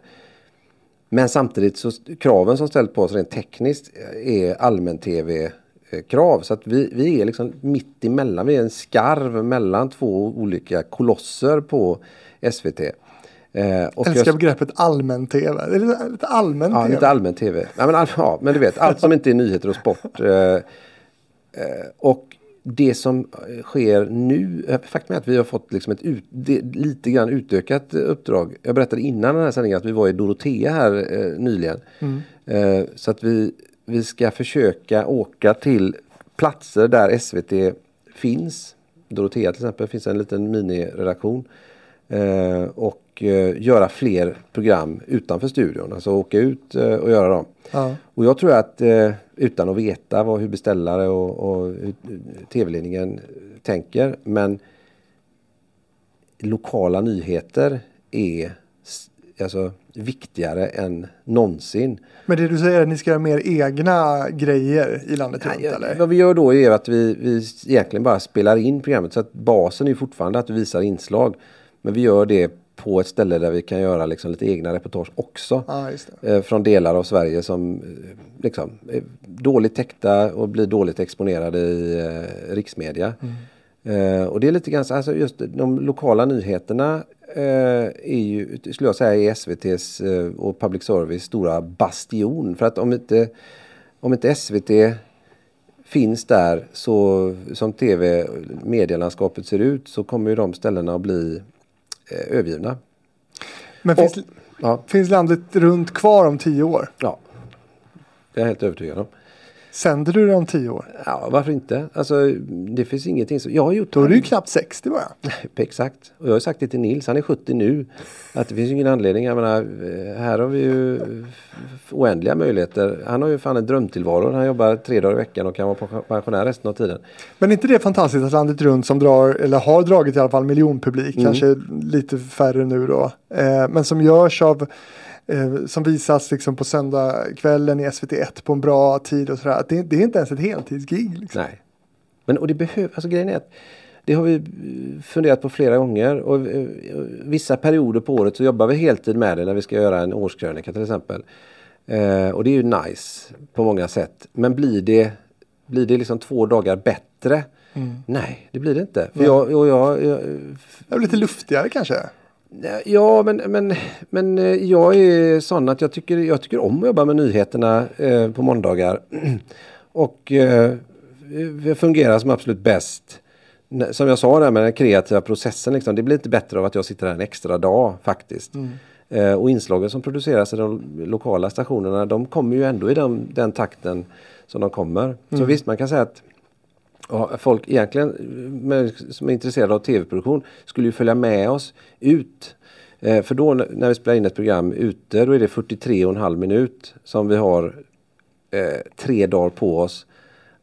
Men samtidigt så kraven som ställs på oss rent tekniskt eh, är allmän-tv-krav. Eh, så att vi, vi är liksom mitt emellan. Vi är en skarv mellan två olika kolosser på SVT. Eh, och Älskar jag- begreppet allmän-tv. Lite, lite allmän Ja, lite allmän tv. Ja men, all, ja, men du vet, allt som inte är nyheter och sport. Eh, eh, och det som eh, sker nu, eh, faktum är att vi har fått liksom ett ut, det, lite grann utökat uppdrag. Jag berättade innan den här sändningen att vi var i Dorotea här eh, nyligen. Eh, så att vi, vi ska försöka åka till platser där SVT finns. Dorotea till exempel finns en liten miniredaktion. Eh, och eh, göra fler program utanför studion. Alltså åka ut eh, och göra dem. Ja. Och jag tror att eh, utan att veta vad, hur beställare och, och tv-ledningen tänker. Men lokala nyheter är alltså, viktigare än någonsin. Men det du säger är att ni ska göra mer egna grejer i landet runt Nej, eller? Vad vi gör då är att vi, vi egentligen bara spelar in programmet. Så att basen är fortfarande att vi visar inslag. Men vi gör det på ett ställe där vi kan göra liksom lite egna reportage också. Det. eh, från delar av Sverige som eh, liksom, är dåligt täckta och blir dåligt exponerade i eh, riksmedia. Eh, och det är lite grann, så- alltså just de lokala nyheterna eh, är ju, skulle jag säga, är SVTs eh, och public service stora bastion. För att om inte, om inte SVT finns där så som tv medielandskapet ser ut så kommer ju de ställena att bli övergivna. Men finns, Ja, finns landet runt kvar om tio år? ja. Det är jag helt övertygad om. Sänder du det om tio år? Ja, varför inte? Alltså, det finns ingenting som... Jag har gjort... Då är du ju knappt 60 bara. Exakt. Och jag har sagt det till Nils, han är 70 nu. Att det finns ingen anledning. Jag menar, eh, här har vi ju f- oändliga möjligheter. Han har ju fan en drömtillvaro. Han jobbar tre dagar i veckan och kan vara pen- pensionär resten av tiden. Men är inte det fantastiskt att landet runt som drar, eller har dragit i alla fall miljonpublik, Mm. kanske lite färre nu då, eh, men som görs av eh, som visas liksom på söndagskvällen i SVT1 på en bra tid och sådär. Det, det är inte ens ett heltidsgig. Liksom. Nej. Men och det behöver, alltså grejen är att det har vi funderat på flera gånger och eh, vissa perioder på året så jobbar vi heltid med det när vi ska göra en årskrönika till exempel. Eh, och det är ju nice på många sätt. Men blir det, blir det liksom två dagar bättre? Nej, det blir det inte. För jag, och jag, jag, Det är lite luftigare kanske. Ja, men, men, men eh, jag är sån att jag tycker, jag tycker om att jobba med nyheterna eh, på måndagar. Och eh, fungerar som absolut bäst. Som jag sa där med den kreativa processen, liksom, det blir inte bättre av att jag sitter här en extra dag faktiskt. Eh, och inslagen som produceras i de lokala stationerna, de kommer ju ändå i den, den takten som de kommer. Så visst, man kan säga att Ja, folk egentligen som är intresserade av tv-produktion skulle ju följa med oss ut. Eh, för då när vi spelar in ett program ute då är det 43 och en halv minut som vi har eh, tre dagar på oss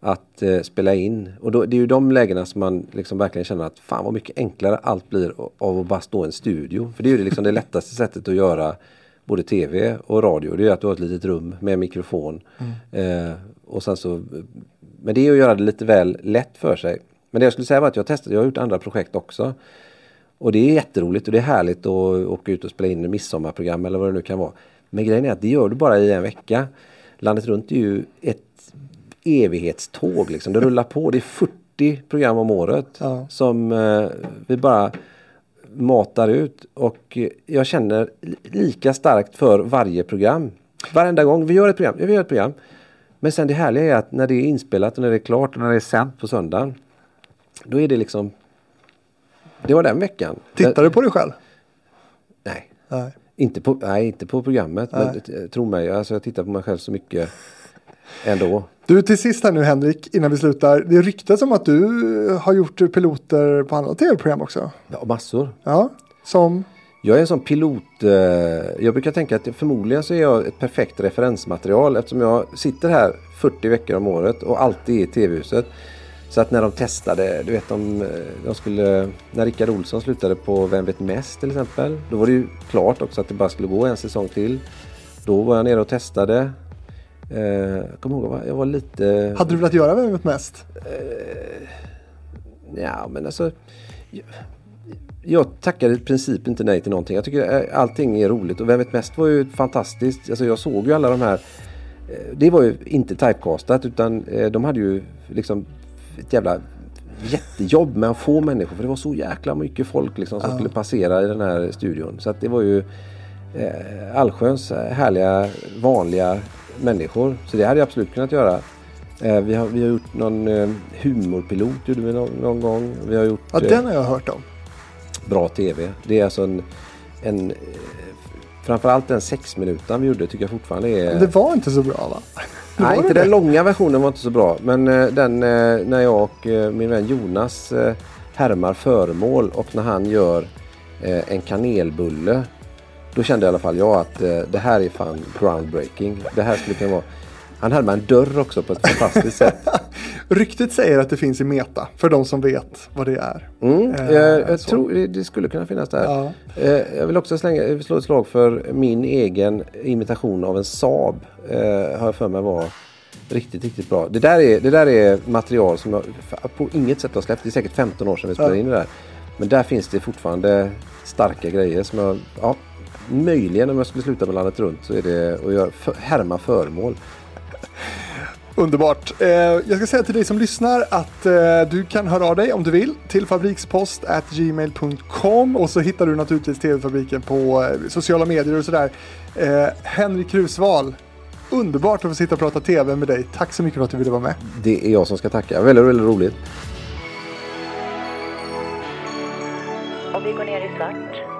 att eh, spela in. Och då, det är ju de lägena som man liksom verkligen känner att fan vad mycket enklare allt blir av att bara stå i en studio. För det är ju liksom det lättaste sättet att göra både tv och radio. Det är att du har ett litet rum med mikrofon. Eh, och sen så, men det är att göra det lite väl lätt för sig. Men det jag skulle säga var att jag testade, jag har gjort andra projekt också. Och det är jätteroligt och det är härligt att åka ut och spela in midsommarprogram eller vad det nu kan vara. Men grejen är att det gör du bara i en vecka. Landet runt är ju ett evighetståg liksom. Det rullar på. Det är 40 program om året Ja. som eh, vi bara matar ut. Och jag känner li- lika starkt för varje program. Varenda gång vi gör ett program. Vi gör ett program. Men sen det härliga är att när det är inspelat och när det är klart och när det är sänt på söndagen. Då är det liksom det var den veckan. Tittar du på dig själv? Nej. Nej. Inte på, nej, inte på programmet. Men Nej. eh, tro mig, alltså jag tittar på mig själv så mycket ändå. Du till sist här nu Henrik, innan vi slutar. Det ryktas om att du har gjort piloter på andra tv-program också. Ja, massor. Ja, som Jag är en sån pilot. Eh, jag brukar tänka att förmodligen så är jag ett perfekt referensmaterial eftersom jag sitter här 40 veckor om året och alltid är i tv-huset. Så att när de testade, du vet de, eh, de skulle, när Rickard Olsson slutade på Vem vet mest till exempel. Då var det ju klart också att det bara skulle gå en säsong till. Då var jag nere och testade. Eh, jag kommer ihåg, jag var lite... hade du velat göra Vem vet mest? Ja, men alltså. Jag, tackar i princip inte nej till någonting. Jag tycker eh, allting är roligt och Vem vet mest var ju fantastiskt. Alltså jag såg ju alla de här. eh, Det var ju inte typecastat utan eh, de hade ju liksom ett jävla jättejobb med att få människor. För det var så jäkla mycket folk liksom som skulle passera i den här studion. Så att det var ju eh, allsköns härliga vanliga människor. Så det hade jag absolut kunnat göra. Eh, vi, har, vi har gjort någon eh, humorpilot gjorde vi någon, någon gång. Vi har gjort Ja, den har jag hört om. Bra TV. Det är alltså en, en eh, framförallt den sex minuter vi gjorde tycker jag fortfarande är... Det var inte så bra va? Nej, var inte det den det? långa versionen var inte så bra. Men eh, den eh, när jag och min vän Jonas härmar föremål och när han gör en kanelbulle. Då kände i alla fall jag att det här är fan groundbreaking. Det här skulle kunna vara... Han härmar en dörr också på ett fantastiskt sätt. Ryktet säger att det finns i Meta, för de som vet vad det är. Mm, Eh, jag, så. tror det, skulle kunna finnas där. Ja. Eh, jag vill också slänga, slå ett slag för min egen imitation av en Saab. Eh, har jag för mig var riktigt, riktigt bra. Det där är, det där är material som jag på inget sätt har släppt. Det är säkert 15 år sedan vi spelade Ja. in det där. Men där finns det fortfarande starka grejer som jag, ja, möjligen om jag skulle sluta med landet runt så är det att göra, för, härma föremål. Underbart. Eh, jag ska säga till dig som lyssnar att eh, du kan höra av dig om du vill till fabrikspost@gmail.com och så hittar du naturligtvis TV-fabriken på eh, sociala medier och sådär. Henrik Krusval, underbart att få sitta och prata TV med dig. Tack så mycket för att du ville vara med. Det är jag som ska tacka. Väldigt, väldigt roligt. Om vi går ner i svart